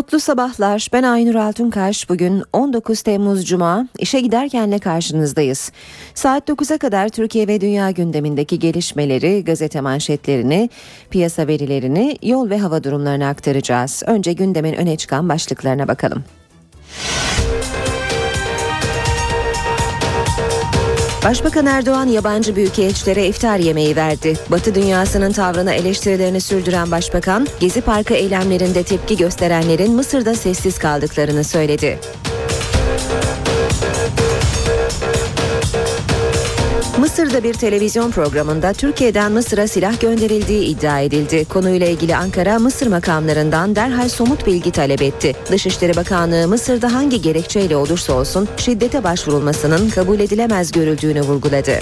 Mutlu sabahlar. Ben Aynur Altunkaş. Bugün 19 Temmuz Cuma. İşe giderkenle karşınızdayız. Saat 9'a kadar Türkiye ve dünya gündemindeki gelişmeleri, gazete manşetlerini, piyasa verilerini, yol ve hava durumlarını aktaracağız. Önce gündemin öne çıkan başlıklarına bakalım. Başbakan Erdoğan yabancı büyükelçilere iftar yemeği verdi. Batı dünyasının tavrına eleştirilerini sürdüren başbakan, Gezi Parkı eylemlerinde tepki gösterenlerin Mısır'da sessiz kaldıklarını söyledi. Mısır'da bir televizyon programında Türkiye'den Mısır'a silah gönderildiği iddia edildi. Konuyla ilgili Ankara Mısır makamlarından derhal somut bilgi talep etti. Dışişleri Bakanlığı Mısır'da hangi gerekçeyle olursa olsun şiddete başvurulmasının kabul edilemez görüldüğünü vurguladı.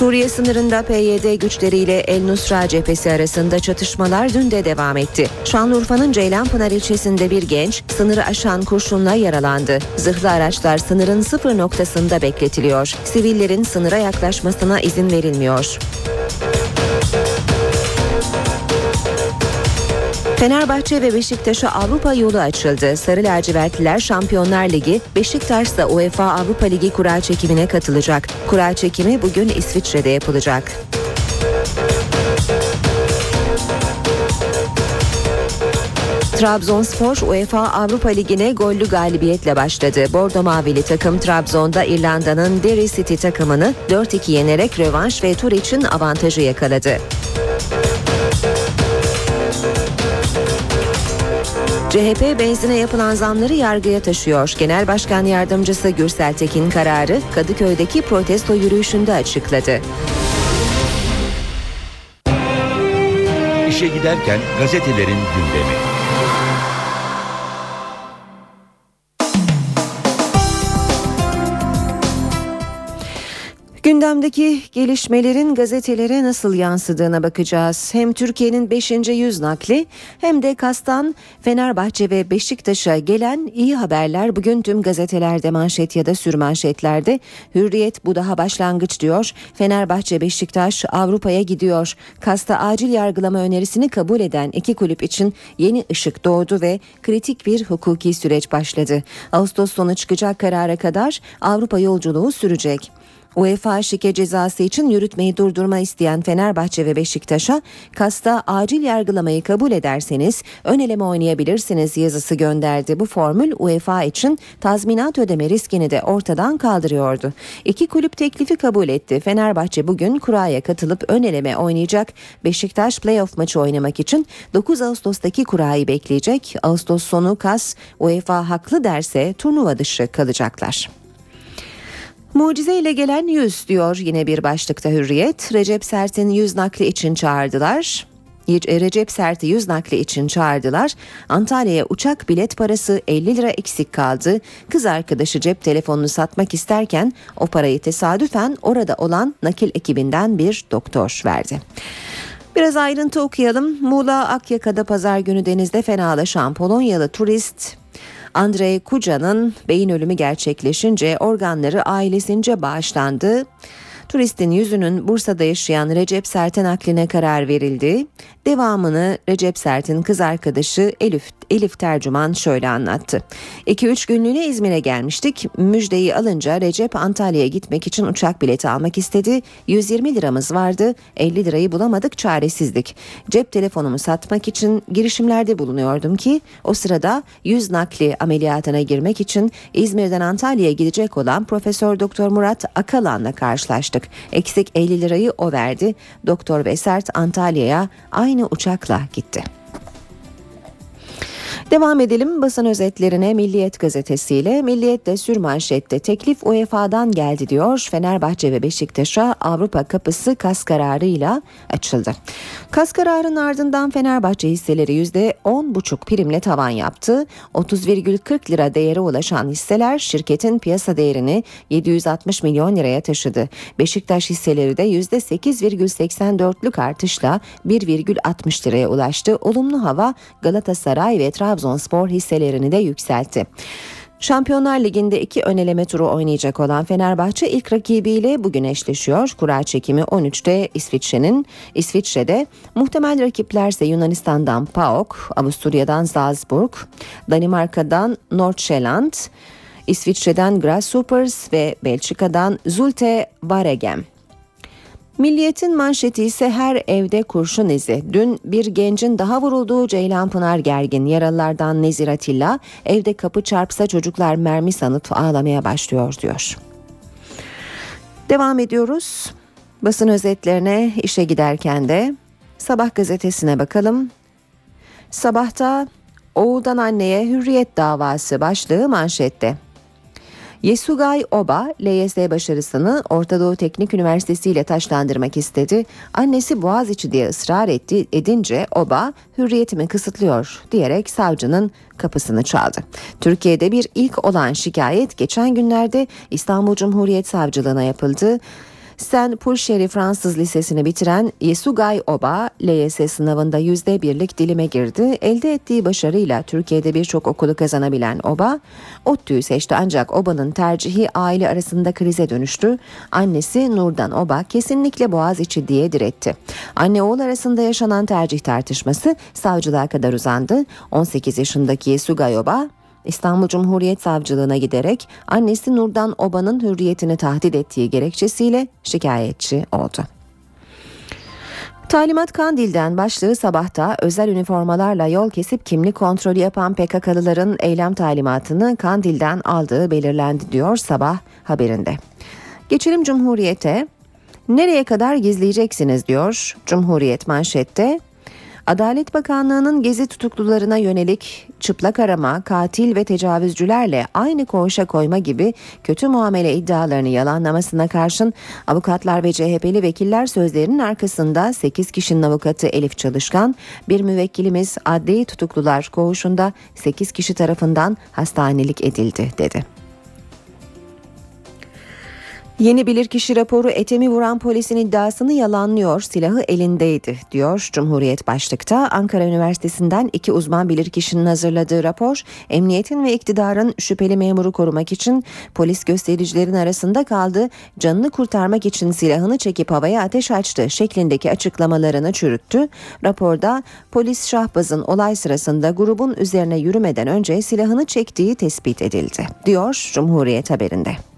Suriye sınırında PYD güçleriyle El Nusra cephesi arasında çatışmalar dün de devam etti. Şanlıurfa'nın Ceylanpınar ilçesinde bir genç sınırı aşan kurşunla yaralandı. Zırhlı araçlar sınırın sıfır noktasında bekletiliyor. Sivillerin sınıra yaklaşmasına izin verilmiyor. Fenerbahçe ve Beşiktaş'a Avrupa yolu açıldı. Sarı lacivertliler Şampiyonlar Ligi, Beşiktaş ise UEFA Avrupa Ligi kura çekimine katılacak. Kura çekimi bugün İsviçre'de yapılacak. Trabzonspor UEFA Avrupa Ligi'ne gollü galibiyetle başladı. Bordo Mavili takım Trabzon'da İrlanda'nın Derry City takımını 4-2 yenerek rövanş ve tur için avantajı yakaladı. CHP benzine yapılan zamları yargıya taşıyor. Genel Başkan Yardımcısı Gürsel Tekin kararı Kadıköy'deki protesto yürüyüşünde açıkladı. İşe Giderken gazetelerin gündemi. Gündemdeki gelişmelerin gazetelere nasıl yansıdığına bakacağız. Hem Türkiye'nin 5. yüz nakli hem de Kastan, Fenerbahçe ve Beşiktaş'a gelen iyi haberler bugün tüm gazetelerde manşet ya da sürmanşetlerde. Hürriyet bu daha başlangıç diyor. Fenerbahçe Beşiktaş Avrupa'ya gidiyor. Kasta acil yargılama önerisini kabul eden iki kulüp için yeni ışık doğdu ve kritik bir hukuki süreç başladı. Ağustos sonu çıkacak karara kadar Avrupa yolculuğu sürecek. UEFA şike cezası için yürütmeyi durdurma isteyen Fenerbahçe ve Beşiktaş'a kasta acil yargılamayı kabul ederseniz ön eleme oynayabilirsiniz yazısı gönderdi. Bu formül UEFA için tazminat ödeme riskini de ortadan kaldırıyordu. İki kulüp teklifi kabul etti. Fenerbahçe bugün kuraya katılıp ön eleme oynayacak. Beşiktaş playoff maçı oynamak için 9 Ağustos'taki kurayı bekleyecek. Ağustos sonu KAS UEFA haklı derse turnuva dışı kalacaklar. Mucizeyle gelen yüz diyor yine bir başlıkta Hürriyet. Recep Sert'in yüz nakli için çağırdılar. Recep Sert'i yüz nakli için çağırdılar. Antalya'ya uçak bilet parası 50 lira eksik kaldı. Kız arkadaşı cep telefonunu satmak isterken o parayı tesadüfen orada olan nakil ekibinden bir doktor verdi. Biraz ayrıntı okuyalım. Muğla Akyaka'da pazar günü denizde fenalaşan Polonyalı turist Andrei Kuca'nın beyin ölümü gerçekleşince organları ailesince bağışlandı. Turistin yüzünün Bursa'da yaşayan Recep Sert'e nakline karar verildi. Devamını Recep Sert'in kız arkadaşı Elif, Elif Tercüman şöyle anlattı. 2-3 günlüğüne İzmir'e gelmiştik. Müjdeyi alınca Recep Antalya'ya gitmek için uçak bileti almak istedi. 120 liramız vardı. 50 lirayı bulamadık çaresizdik. Cep telefonumu satmak için girişimlerde bulunuyordum ki o sırada yüz nakli ameliyatına girmek için İzmir'den Antalya'ya gidecek olan Profesör Doktor Murat Akalan'la karşılaştık. Eksik 50 lirayı o verdi. Doktor ve Sert Antalya'ya aynı uçakla gitti. Devam edelim basın özetlerine Milliyet gazetesiyle. Milliyet de sürmanşette teklif UEFA'dan geldi diyor. Fenerbahçe ve Beşiktaş'a Avrupa kapısı kas kararıyla açıldı. Kas kararının ardından Fenerbahçe hisseleri %10,5 primle tavan yaptı. 30,40 lira değere ulaşan hisseler şirketin piyasa değerini 760 milyon liraya taşıdı. Beşiktaş hisseleri de %8,84'lük artışla 1,60 liraya ulaştı. Olumlu hava Galatasaray ve Trabzon Trabzonspor hisselerini de yükseltti. Şampiyonlar Ligi'nde iki öneleme turu oynayacak olan Fenerbahçe ilk rakibiyle bugün eşleşiyor. Kura çekimi 13'te İsviçre'nin İsviçre'de muhtemel rakiplerse Yunanistan'dan PAOK, Avusturya'dan Salzburg, Danimarka'dan Nordjylland, İsviçre'den Grasshoppers ve Belçika'dan Zulte Waregem. Milliyetin manşeti ise her evde kurşun izi. Dün bir gencin daha vurulduğu Ceylanpınar gergin. Yaralılardan Nezir Atilla evde kapı çarpsa çocuklar mermi sanıp ağlamaya başlıyor diyor. Devam ediyoruz. Basın özetlerine işe giderken de Sabah gazetesine bakalım. Sabahta oğuldan anneye hürriyet davası başlığı manşette. Yesugay Oba, LYS başarısını Orta Doğu Teknik Üniversitesi ile taşlandırmak istedi. Annesi Boğaziçi diye ısrar etti, edince Oba hürriyetimi kısıtlıyor diyerek savcının kapısını çaldı. Türkiye'de bir ilk olan şikayet geçen günlerde İstanbul Cumhuriyet Savcılığına yapıldı. Sen Pulşeri Fransız Lisesi'ni bitiren Yesugay Oba, LYS sınavında yüzde birlik dilime girdi. Elde ettiği başarıyla Türkiye'de birçok okulu kazanabilen Oba, ODTÜ'yü seçti ancak Oba'nın tercihi aile arasında krize dönüştü. Annesi Nurdan Oba kesinlikle Boğaziçi diye diretti. Anne oğul arasında yaşanan tercih tartışması savcılığa kadar uzandı. 18 yaşındaki Yesugay Oba İstanbul Cumhuriyet Savcılığına giderek annesi Nurdan Oba'nın hürriyetini tahdit ettiği gerekçesiyle şikayetçi oldu. Talimat Kandil'den başlığı sabahta özel üniformalarla yol kesip kimlik kontrolü yapan PKK'lıların eylem talimatını Kandil'den aldığı belirlendi diyor sabah haberinde. Geçelim Cumhuriyet'e. Nereye kadar gizleyeceksiniz diyor Cumhuriyet manşette. Adalet Bakanlığı'nın gezi tutuklularına yönelik çıplak arama, katil ve tecavüzcülerle aynı koğuşa koyma gibi kötü muamele iddialarını yalanlamasına karşın avukatlar ve CHP'li vekiller sözlerinin arkasında 8 kişinin avukatı Elif Çalışkan, bir müvekkilimiz adli tutuklular koğuşunda 8 kişi tarafından hastanelik edildi dedi. Yeni bilirkişi raporu Etemi vuran polisin iddiasını yalanlıyor, silahı elindeydi diyor Cumhuriyet başlıkta. Ankara Üniversitesi'nden iki uzman bilirkişinin hazırladığı rapor, emniyetin ve iktidarın şüpheli memuru korumak için polis göstericilerin arasında kaldı, canını kurtarmak için silahını çekip havaya ateş açtı şeklindeki açıklamalarını çürüttü. Raporda polis Şahbaz'ın olay sırasında grubun üzerine yürümeden önce silahını çektiği tespit edildi, diyor Cumhuriyet haberinde.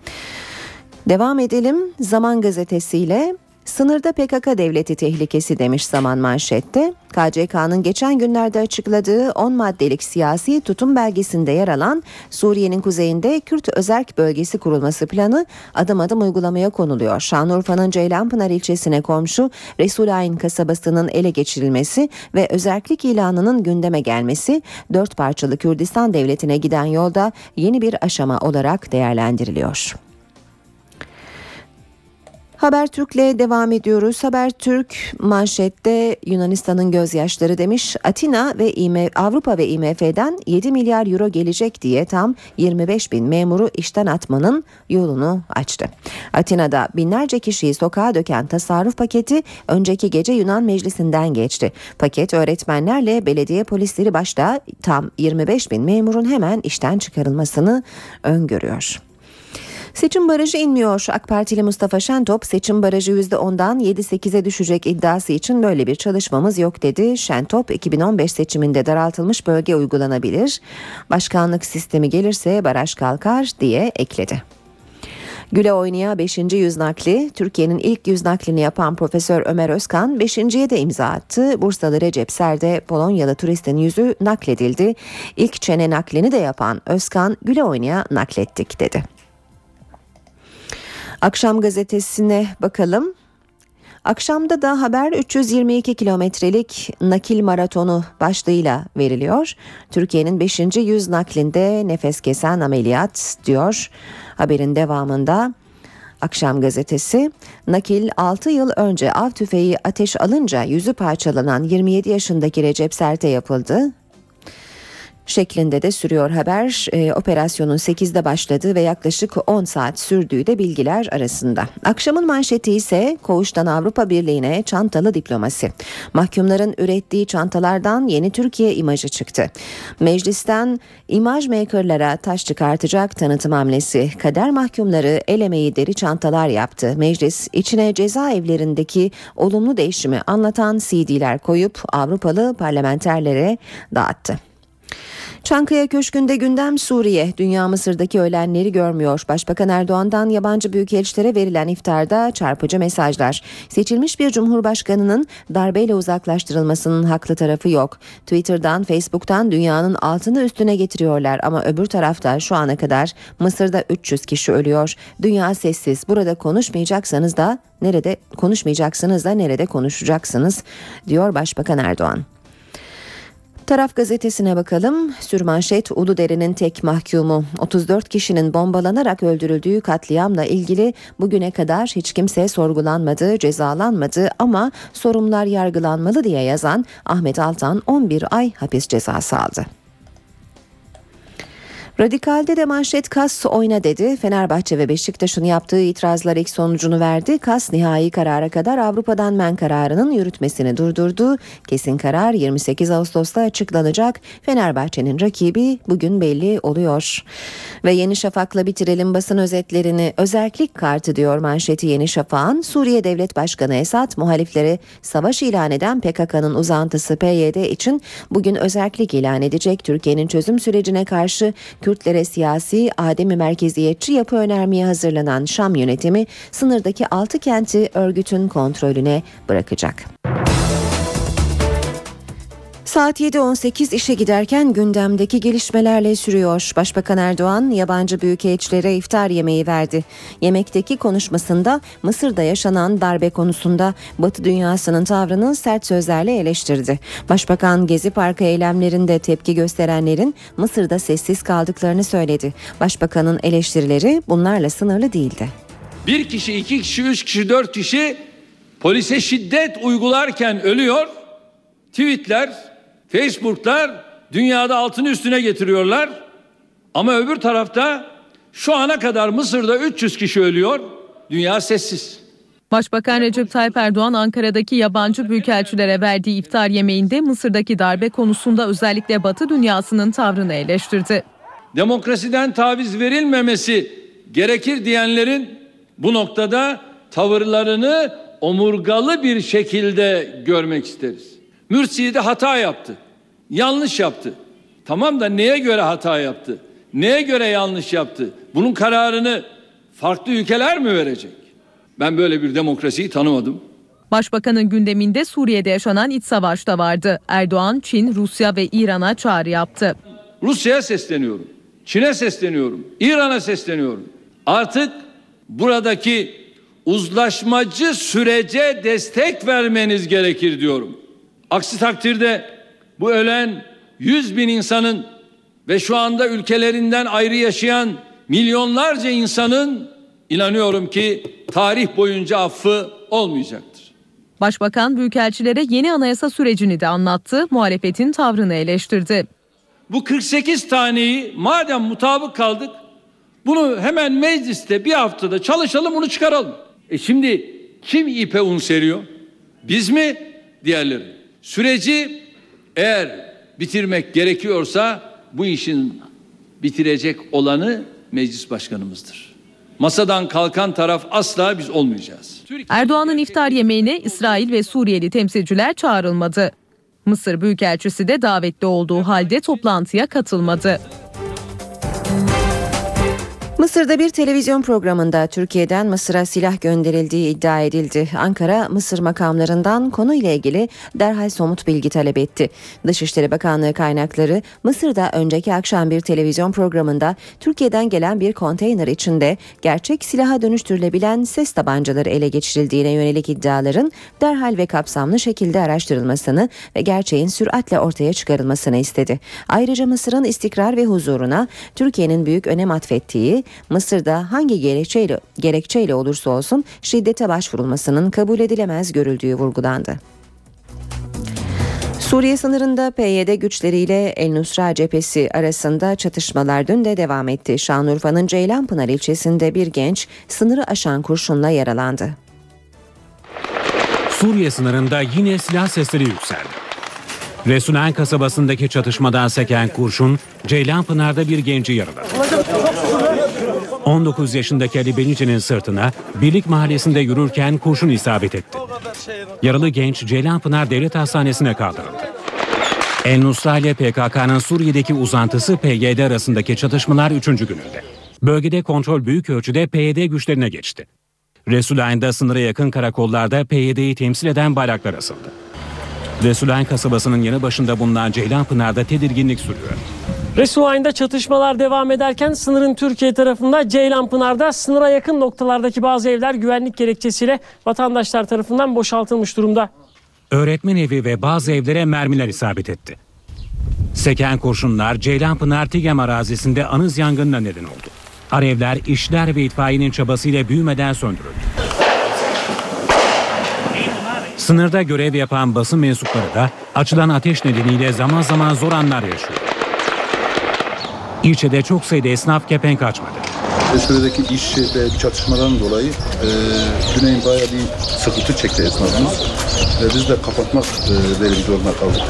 Devam edelim Zaman gazetesiyle Sınırda PKK devleti tehlikesi demiş zaman manşette. KCK'nın geçen günlerde açıkladığı 10 maddelik siyasi tutum belgesinde yer alan Suriye'nin kuzeyinde Kürt özerk bölgesi kurulması planı adım adım uygulamaya konuluyor. Şanlıurfa'nın Ceylanpınar ilçesine komşu Resulayn kasabasının ele geçirilmesi ve özerklik ilanının gündeme gelmesi dört parçalı Kürdistan devletine giden yolda yeni bir aşama olarak değerlendiriliyor. Habertürk'le devam ediyoruz. Habertürk manşette Yunanistan'ın gözyaşları demiş. Atina ve IMF, Avrupa ve IMF'den 7 milyar euro gelecek diye tam 25 bin memuru işten atmanın yolunu açtı. Atina'da binlerce kişiyi sokağa döken tasarruf paketi önceki gece Yunan meclisinden geçti. Paket öğretmenlerle belediye polisleri başta tam 25 bin memurun hemen işten çıkarılmasını öngörüyor. Seçim barajı inmiyor. AK Partili Mustafa Şentop seçim barajı %10'dan 7-8'e düşecek iddiası için böyle bir çalışmamız yok dedi. Şentop 2015 seçiminde daraltılmış bölge uygulanabilir. Başkanlık sistemi gelirse baraj kalkar diye ekledi. Güle oynaya 5. yüz nakli, Türkiye'nin ilk yüz naklini yapan Profesör Ömer Özkan 5.ye de imza attı. Bursalı Recep Ser'de Polonyalı turistin yüzü nakledildi. İlk çene naklini de yapan Özkan Güle oynaya naklettik dedi. Akşam gazetesine bakalım. Akşamda da haber 322 kilometrelik nakil maratonu başlığıyla veriliyor. Türkiye'nin 5. yüz naklinde nefes kesen ameliyat diyor haberin devamında. Akşam gazetesi nakil 6 yıl önce av tüfeği ateş alınca yüzü parçalanan 27 yaşındaki Recep Sert'e yapıldı şeklinde de sürüyor haber. E, operasyonun 8'de başladığı ve yaklaşık 10 saat sürdüğü de bilgiler arasında. Akşamın manşeti ise Koğuş'tan Avrupa Birliği'ne çantalı diplomasi. Mahkumların ürettiği çantalardan yeni Türkiye imajı çıktı. Meclisten imaj makerlara taş çıkartacak tanıtım hamlesi. Kader mahkumları el emeği deri çantalar yaptı. Meclis içine cezaevlerindeki olumlu değişimi anlatan CD'ler koyup Avrupalı parlamenterlere dağıttı. Çankaya Köşkü'nde gündem Suriye. Dünya Mısır'daki ölenleri görmüyor. Başbakan Erdoğan'dan yabancı büyükelçilere verilen iftarda çarpıcı mesajlar. Seçilmiş bir cumhurbaşkanının darbeyle uzaklaştırılmasının haklı tarafı yok. Twitter'dan, Facebook'tan dünyanın altını üstüne getiriyorlar ama öbür tarafta şu ana kadar Mısır'da 300 kişi ölüyor. Dünya sessiz. Burada konuşmayacaksanız da nerede konuşmayacaksınız da nerede konuşacaksınız diyor Başbakan Erdoğan. Taraf gazetesine bakalım. Sürmanşet Uludere'nin tek mahkumu 34 kişinin bombalanarak öldürüldüğü katliamla ilgili bugüne kadar hiç kimse sorgulanmadı, cezalanmadı ama sorumlular yargılanmalı diye yazan Ahmet Altan 11 ay hapis cezası aldı. Radikal'de de manşet Kas oyna dedi. Fenerbahçe ve Beşiktaş'ın yaptığı itirazlar ilk sonucunu verdi. Kas nihai karara kadar Avrupa'dan men kararının yürütmesini durdurdu. Kesin karar 28 Ağustos'ta açıklanacak. Fenerbahçe'nin rakibi bugün belli oluyor. Ve Yeni Şafak'la bitirelim basın özetlerini. Özellik kartı diyor manşeti Yeni Şafak'ın. Suriye Devlet Başkanı Esad muhalifleri savaş ilan eden PKK'nın uzantısı PYD için bugün özellik ilan edecek. Türkiye'nin çözüm sürecine karşı Kürtlere siyasi, ademi merkeziyetçi yapı önermeye hazırlanan Şam yönetimi sınırdaki 6 kenti örgütün kontrolüne bırakacak. Saat 7.18 işe giderken gündemdeki gelişmelerle sürüyor. Başbakan Erdoğan yabancı büyükelçilere iftar yemeği verdi. Yemekteki konuşmasında Mısır'da yaşanan darbe konusunda Batı dünyasının tavrını sert sözlerle eleştirdi. Başbakan Gezi Parkı eylemlerinde tepki gösterenlerin Mısır'da sessiz kaldıklarını söyledi. Başbakanın eleştirileri bunlarla sınırlı değildi. Bir kişi, iki kişi, üç kişi, dört kişi polise şiddet uygularken ölüyor. Tweetler Facebook'lar dünyada altını üstüne getiriyorlar. Ama öbür tarafta şu ana kadar Mısır'da 300 kişi ölüyor. Dünya sessiz. Başbakan Recep Tayyip Erdoğan Ankara'daki yabancı büyükelçilere verdiği iftar yemeğinde Mısır'daki darbe konusunda özellikle Batı dünyasının tavrını eleştirdi. Demokrasiden taviz verilmemesi gerekir diyenlerin bu noktada tavırlarını omurgalı bir şekilde görmek isteriz. Mürsi de hata yaptı. Yanlış yaptı. Tamam da neye göre hata yaptı? Neye göre yanlış yaptı? Bunun kararını farklı ülkeler mi verecek? Ben böyle bir demokrasiyi tanımadım. Başbakanın gündeminde Suriye'de yaşanan iç savaş da vardı. Erdoğan, Çin, Rusya ve İran'a çağrı yaptı. Rusya'ya sesleniyorum. Çin'e sesleniyorum. İran'a sesleniyorum. Artık buradaki uzlaşmacı sürece destek vermeniz gerekir diyorum. Aksi takdirde bu ölen 100 bin insanın ve şu anda ülkelerinden ayrı yaşayan milyonlarca insanın inanıyorum ki tarih boyunca affı olmayacaktır. Başbakan büyükelçilere yeni anayasa sürecini de anlattı, muhalefetin tavrını eleştirdi. Bu 48 taneyi madem mutabık kaldık bunu hemen mecliste bir haftada çalışalım bunu çıkaralım. E şimdi kim ipe un seriyor? Biz mi? Diğerleri. Süreci eğer bitirmek gerekiyorsa bu işin bitirecek olanı meclis başkanımızdır. Masadan kalkan taraf asla biz olmayacağız. Erdoğan'ın iftar yemeğine İsrail ve Suriyeli temsilciler çağrılmadı. Mısır Büyükelçisi de davetli olduğu halde toplantıya katılmadı. Mısır Mısır'da bir televizyon programında Türkiye'den Mısır'a silah gönderildiği iddia edildi. Ankara, Mısır makamlarından konuyla ilgili derhal somut bilgi talep etti. Dışişleri Bakanlığı kaynakları Mısır'da önceki akşam bir televizyon programında Türkiye'den gelen bir konteyner içinde gerçek silaha dönüştürülebilen ses tabancaları ele geçirildiğine yönelik iddiaların derhal ve kapsamlı şekilde araştırılmasını ve gerçeğin süratle ortaya çıkarılmasını istedi. Ayrıca Mısır'ın istikrar ve huzuruna Türkiye'nin büyük önem atfettiği Mısır'da hangi gerekçeyle, gerekçeyle olursa olsun şiddete başvurulmasının kabul edilemez görüldüğü vurgulandı. Suriye sınırında PYD güçleriyle El Nusra cephesi arasında çatışmalar dün de devam etti. Şanlıurfa'nın Ceylanpınar ilçesinde bir genç sınırı aşan kurşunla yaralandı. Suriye sınırında yine silah sesleri yükseldi. Resulan kasabasındaki çatışmadan seken kurşun Ceylanpınar'da bir genci yaraladı. 19 yaşındaki Ali Benice'nin sırtına Birlik Mahallesi'nde yürürken kurşun isabet etti. Yaralı genç Ceylanpınar Devlet Hastanesi'ne kaldırıldı. El Nusra ile PKK'nın Suriye'deki uzantısı PYD arasındaki çatışmalar 3. gününde. Bölgede kontrol büyük ölçüde PYD güçlerine geçti. Resulayn'da sınıra yakın karakollarda PYD'yi temsil eden bayraklar asıldı. Resulayn kasabasının yanı başında bulunan Ceylanpınar'da tedirginlik sürüyor. Resulayn'da çatışmalar devam ederken sınırın Türkiye tarafında Ceylanpınar'da sınıra yakın noktalardaki bazı evler güvenlik gerekçesiyle vatandaşlar tarafından boşaltılmış durumda. Öğretmen evi ve bazı evlere mermiler isabet etti. Seken kurşunlar Ceylanpınar Tigem arazisinde anız yangınına neden oldu. Alevler işler ve itfaiyenin çabasıyla büyümeden söndürüldü. Sınırda görev yapan basın mensupları da açılan ateş nedeniyle zaman zaman zor anlar yaşıyor. İlçede çok sayıda esnaf kepenk açmadı. Suriye'deki iş ve çatışmadan dolayı e, Güney'in bayağı bir sıkıntı çekti esnafımız. Ve biz de kapatmak e, verilmek zorunda kaldık.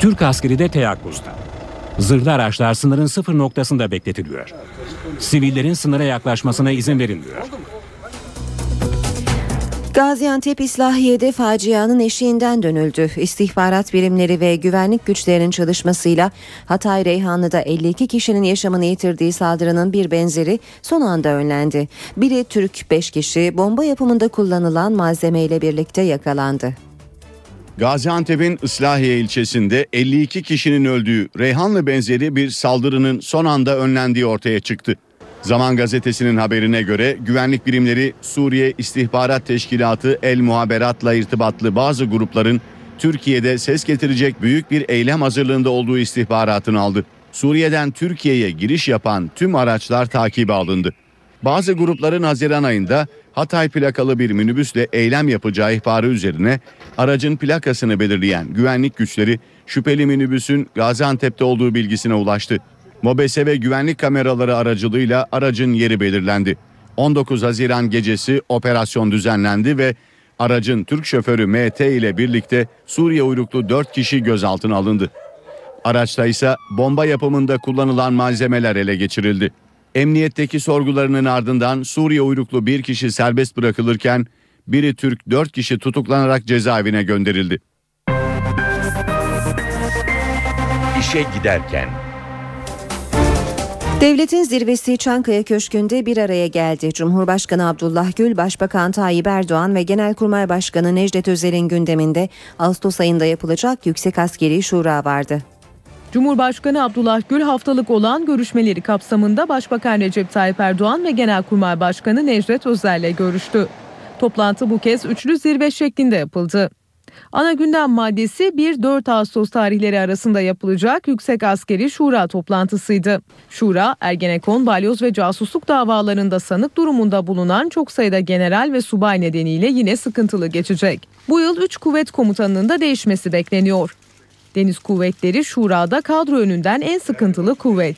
Türk askeri de teyakkuzda. Zırhlı araçlar sınırın sıfır noktasında bekletiliyor. Sivillerin sınıra yaklaşmasına izin verilmiyor. Gaziantep İslahiye'de facianın eşiğinden dönüldü. İstihbarat birimleri ve güvenlik güçlerinin çalışmasıyla Hatay Reyhanlı'da 52 kişinin yaşamını yitirdiği saldırının bir benzeri son anda önlendi. Biri Türk 5 kişi bomba yapımında kullanılan malzemeyle birlikte yakalandı. Gaziantep'in Islahiye ilçesinde 52 kişinin öldüğü Reyhanlı benzeri bir saldırının son anda önlendiği ortaya çıktı. Zaman gazetesinin haberine göre güvenlik birimleri Suriye İstihbarat Teşkilatı El Muhaberat'la irtibatlı bazı grupların Türkiye'de ses getirecek büyük bir eylem hazırlığında olduğu istihbaratını aldı. Suriye'den Türkiye'ye giriş yapan tüm araçlar takibe alındı. Bazı grupların Haziran ayında Hatay plakalı bir minibüsle eylem yapacağı ihbarı üzerine aracın plakasını belirleyen güvenlik güçleri şüpheli minibüsün Gaziantep'te olduğu bilgisine ulaştı. MOBESE ve güvenlik kameraları aracılığıyla aracın yeri belirlendi. 19 Haziran gecesi operasyon düzenlendi ve aracın Türk şoförü MT ile birlikte Suriye uyruklu 4 kişi gözaltına alındı. Araçta ise bomba yapımında kullanılan malzemeler ele geçirildi. Emniyetteki sorgularının ardından Suriye uyruklu bir kişi serbest bırakılırken biri Türk 4 kişi tutuklanarak cezaevine gönderildi. İşe giderken Devletin zirvesi Çankaya Köşkü'nde bir araya geldi. Cumhurbaşkanı Abdullah Gül, Başbakan Tayyip Erdoğan ve Genelkurmay Başkanı Necdet Özel'in gündeminde Ağustos ayında yapılacak Yüksek Askeri Şura vardı. Cumhurbaşkanı Abdullah Gül haftalık olan görüşmeleri kapsamında Başbakan Recep Tayyip Erdoğan ve Genelkurmay Başkanı Necdet Özel'le görüştü. Toplantı bu kez üçlü zirve şeklinde yapıldı. Ana gündem maddesi 1-4 Ağustos tarihleri arasında yapılacak Yüksek Askeri Şura toplantısıydı. Şura, Ergenekon, balyoz ve casusluk davalarında sanık durumunda bulunan çok sayıda general ve subay nedeniyle yine sıkıntılı geçecek. Bu yıl 3 kuvvet komutanının da değişmesi bekleniyor. Deniz Kuvvetleri Şura'da kadro önünden en sıkıntılı kuvvet.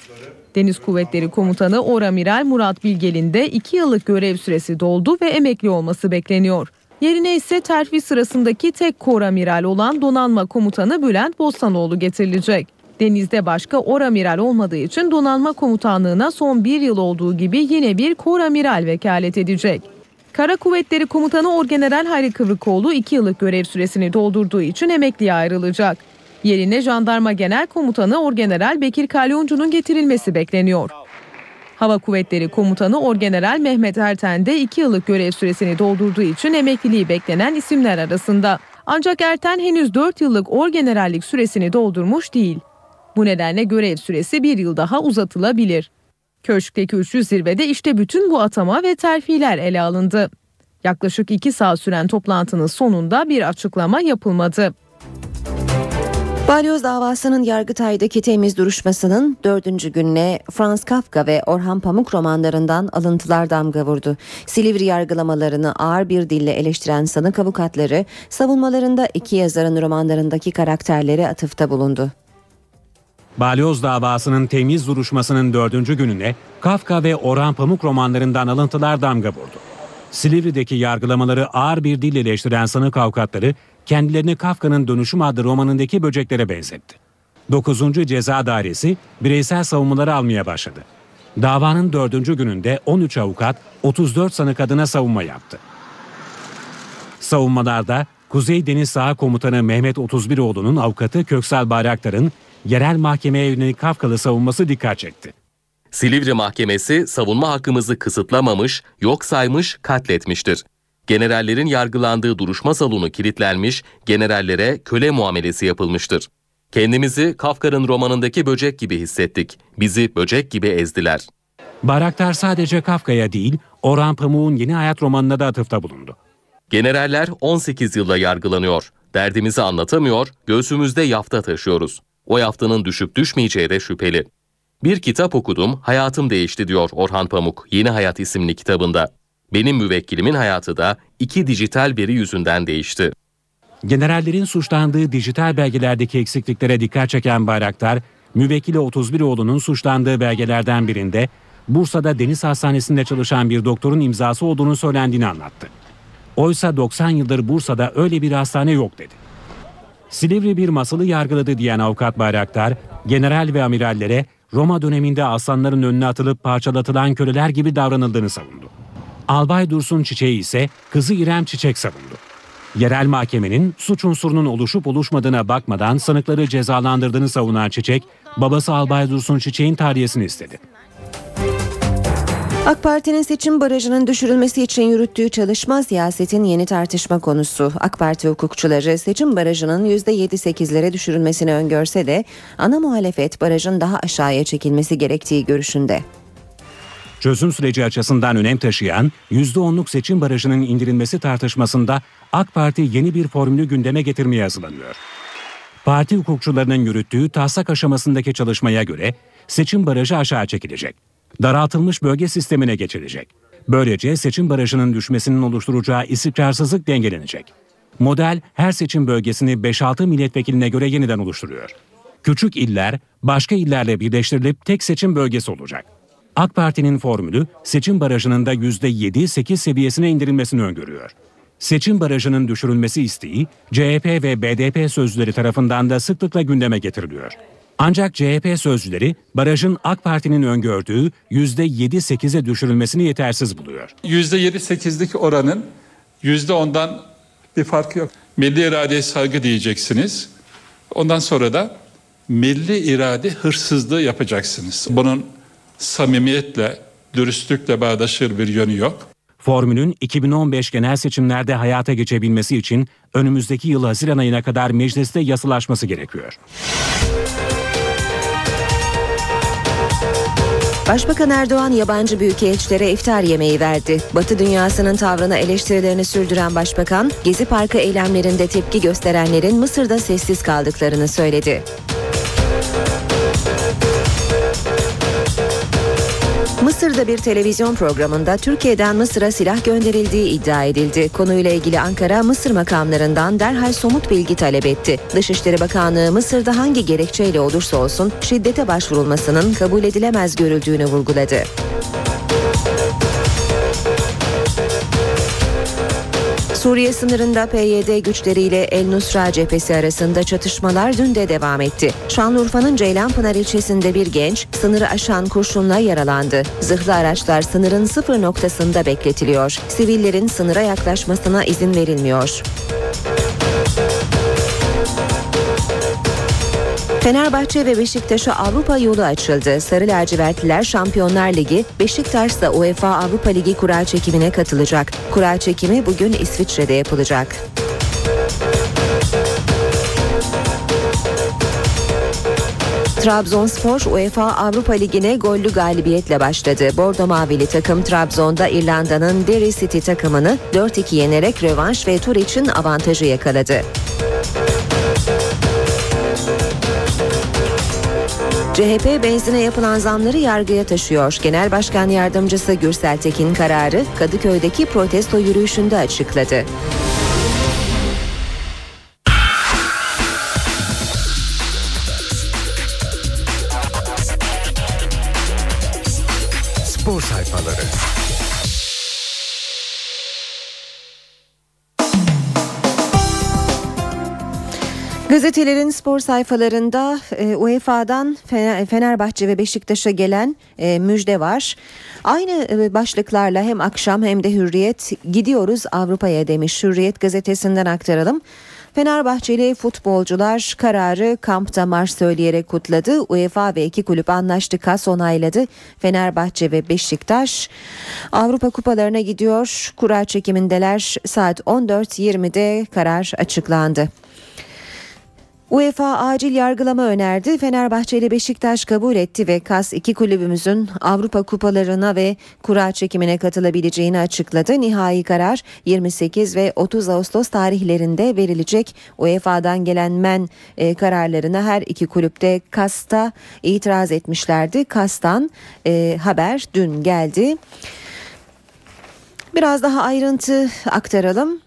Deniz Kuvvetleri Komutanı Oramiral Murat Bilgel'in de 2 yıllık görev süresi doldu ve emekli olması bekleniyor. Yerine ise terfi sırasındaki tek koramiral olan donanma komutanı Bülent Bostanoğlu getirilecek. Denizde başka oramiral olmadığı için donanma komutanlığına son bir yıl olduğu gibi yine bir koramiral vekalet edecek. Kara Kuvvetleri Komutanı Orgeneral Hayri Kıvrıkoğlu 2 yıllık görev süresini doldurduğu için emekliye ayrılacak. Yerine Jandarma Genel Komutanı Orgeneral Bekir Kalyoncu'nun getirilmesi bekleniyor. Hava Kuvvetleri Komutanı Orgeneral Mehmet Erten de 2 yıllık görev süresini doldurduğu için emekliliği beklenen isimler arasında. Ancak Erten henüz 4 yıllık orgenerallik süresini doldurmuş değil. Bu nedenle görev süresi bir yıl daha uzatılabilir. Köşkteki üçlü zirvede işte bütün bu atama ve terfiler ele alındı. Yaklaşık 2 saat süren toplantının sonunda bir açıklama yapılmadı. Balyoz davasının Yargıtay'daki temiz duruşmasının dördüncü gününe Franz Kafka ve Orhan Pamuk romanlarından alıntılar damga vurdu. Silivri yargılamalarını ağır bir dille eleştiren sanık avukatları savunmalarında iki yazarın romanlarındaki karakterleri atıfta bulundu. Balyoz davasının temiz duruşmasının dördüncü gününe Kafka ve Orhan Pamuk romanlarından alıntılar damga vurdu. Silivri'deki yargılamaları ağır bir dille eleştiren sanık avukatları kendilerini Kafka'nın Dönüşüm adlı romanındaki böceklere benzetti. 9. Ceza Dairesi bireysel savunmaları almaya başladı. Davanın dördüncü gününde 13 avukat 34 sanık adına savunma yaptı. Savunmalarda Kuzey Deniz Saha Komutanı Mehmet 31oğlu'nun avukatı Köksal Bayraktar'ın yerel mahkemeye yönelik Kafkalı savunması dikkat çekti. Silivri Mahkemesi savunma hakkımızı kısıtlamamış, yok saymış, katletmiştir. Generallerin yargılandığı duruşma salonu kilitlenmiş, generallere köle muamelesi yapılmıştır. Kendimizi Kafka'nın romanındaki böcek gibi hissettik. Bizi böcek gibi ezdiler. Bayraktar sadece Kafka'ya değil, Orhan Pamuk'un Yeni Hayat romanına da atıfta bulundu. Generaller 18 yılda yargılanıyor. Derdimizi anlatamıyor, göğsümüzde yafta taşıyoruz. O yaftanın düşüp düşmeyeceği de şüpheli. Bir kitap okudum, hayatım değişti diyor Orhan Pamuk Yeni Hayat isimli kitabında. Benim müvekkilimin hayatı da iki dijital veri yüzünden değişti. Generallerin suçlandığı dijital belgelerdeki eksikliklere dikkat çeken Bayraktar, müvekkili 31 oğlunun suçlandığı belgelerden birinde Bursa'da Deniz Hastanesi'nde çalışan bir doktorun imzası olduğunu söylendiğini anlattı. Oysa 90 yıldır Bursa'da öyle bir hastane yok dedi. Silivri bir masalı yargıladı diyen avukat Bayraktar, general ve amirallere Roma döneminde aslanların önüne atılıp parçalatılan köleler gibi davranıldığını savundu. Albay Dursun Çiçeği ise kızı İrem Çiçek savundu. Yerel mahkemenin suç unsurunun oluşup oluşmadığına bakmadan sanıkları cezalandırdığını savunan Çiçek, babası Albay Dursun Çiçek'in tahliyesini istedi. AK Parti'nin seçim barajının düşürülmesi için yürüttüğü çalışma siyasetin yeni tartışma konusu. AK Parti hukukçuları seçim barajının %7-8'lere düşürülmesini öngörse de ana muhalefet barajın daha aşağıya çekilmesi gerektiği görüşünde. Çözüm süreci açısından önem taşıyan %10'luk seçim barajının indirilmesi tartışmasında AK Parti yeni bir formülü gündeme getirmeye hazırlanıyor. Parti hukukçularının yürüttüğü taslak aşamasındaki çalışmaya göre seçim barajı aşağı çekilecek. Daraltılmış bölge sistemine geçilecek. Böylece seçim barajının düşmesinin oluşturacağı istikrarsızlık dengelenecek. Model her seçim bölgesini 5-6 milletvekiline göre yeniden oluşturuyor. Küçük iller başka illerle birleştirilip tek seçim bölgesi olacak. AK Parti'nin formülü seçim barajının da %7-8 seviyesine indirilmesini öngörüyor. Seçim barajının düşürülmesi isteği CHP ve BDP sözcüleri tarafından da sıklıkla gündeme getiriliyor. Ancak CHP sözcüleri barajın AK Parti'nin öngördüğü %7-8'e düşürülmesini yetersiz buluyor. %7-8'lik oranın %10'dan bir farkı yok. Milli iradeye saygı diyeceksiniz. Ondan sonra da milli irade hırsızlığı yapacaksınız. Bunun samimiyetle, dürüstlükle bağdaşır bir yönü yok. Formülün 2015 genel seçimlerde hayata geçebilmesi için önümüzdeki yıl Haziran ayına kadar mecliste yasalaşması gerekiyor. Başbakan Erdoğan yabancı büyükelçilere iftar yemeği verdi. Batı dünyasının tavrına eleştirilerini sürdüren başbakan, Gezi Parkı eylemlerinde tepki gösterenlerin Mısır'da sessiz kaldıklarını söyledi. Mısır'da bir televizyon programında Türkiye'den Mısır'a silah gönderildiği iddia edildi. Konuyla ilgili Ankara, Mısır makamlarından derhal somut bilgi talep etti. Dışişleri Bakanlığı Mısır'da hangi gerekçeyle olursa olsun şiddete başvurulmasının kabul edilemez görüldüğünü vurguladı. Suriye sınırında PYD güçleriyle El Nusra cephesi arasında çatışmalar dün de devam etti. Şanlıurfa'nın Ceylanpınar ilçesinde bir genç sınırı aşan kurşunla yaralandı. Zırhlı araçlar sınırın sıfır noktasında bekletiliyor. Sivillerin sınıra yaklaşmasına izin verilmiyor. Fenerbahçe ve Beşiktaş'a Avrupa yolu açıldı. Sarı lacivertliler Şampiyonlar Ligi, Beşiktaş da UEFA Avrupa Ligi kura çekimine katılacak. Kura çekimi bugün İsviçre'de yapılacak. Trabzonspor UEFA Avrupa Ligi'ne gollü galibiyetle başladı. Bordo Mavili takım Trabzon'da İrlanda'nın Derry City takımını 4-2 yenerek rövanş ve tur için avantajı yakaladı. CHP benzine yapılan zamları yargıya taşıyor. Genel Başkan Yardımcısı Gürsel Tekin kararı Kadıköy'deki protesto yürüyüşünde açıkladı. Gazetelerin spor sayfalarında e, UEFA'dan Fenerbahçe ve Beşiktaş'a gelen e, müjde var. Aynı e, başlıklarla hem akşam hem de Hürriyet gidiyoruz Avrupa'ya demiş. Hürriyet gazetesinden aktaralım. Fenerbahçeli futbolcular kararı kampta marş söyleyerek kutladı. UEFA ve iki kulüp anlaştı, kas onayladı. Fenerbahçe ve Beşiktaş Avrupa kupalarına gidiyor. Kura çekimindeler. Saat 14.20'de karar açıklandı. UEFA acil yargılama önerdi. Fenerbahçe ile Beşiktaş kabul etti ve KAS iki kulübümüzün Avrupa kupalarına ve kura çekimine katılabileceğini açıkladı. Nihai karar 28 ve 30 Ağustos tarihlerinde verilecek. UEFA'dan gelen men e, kararlarına her iki kulüpte KAS'ta itiraz etmişlerdi. KAS'tan e, haber dün geldi. Biraz daha ayrıntı aktaralım.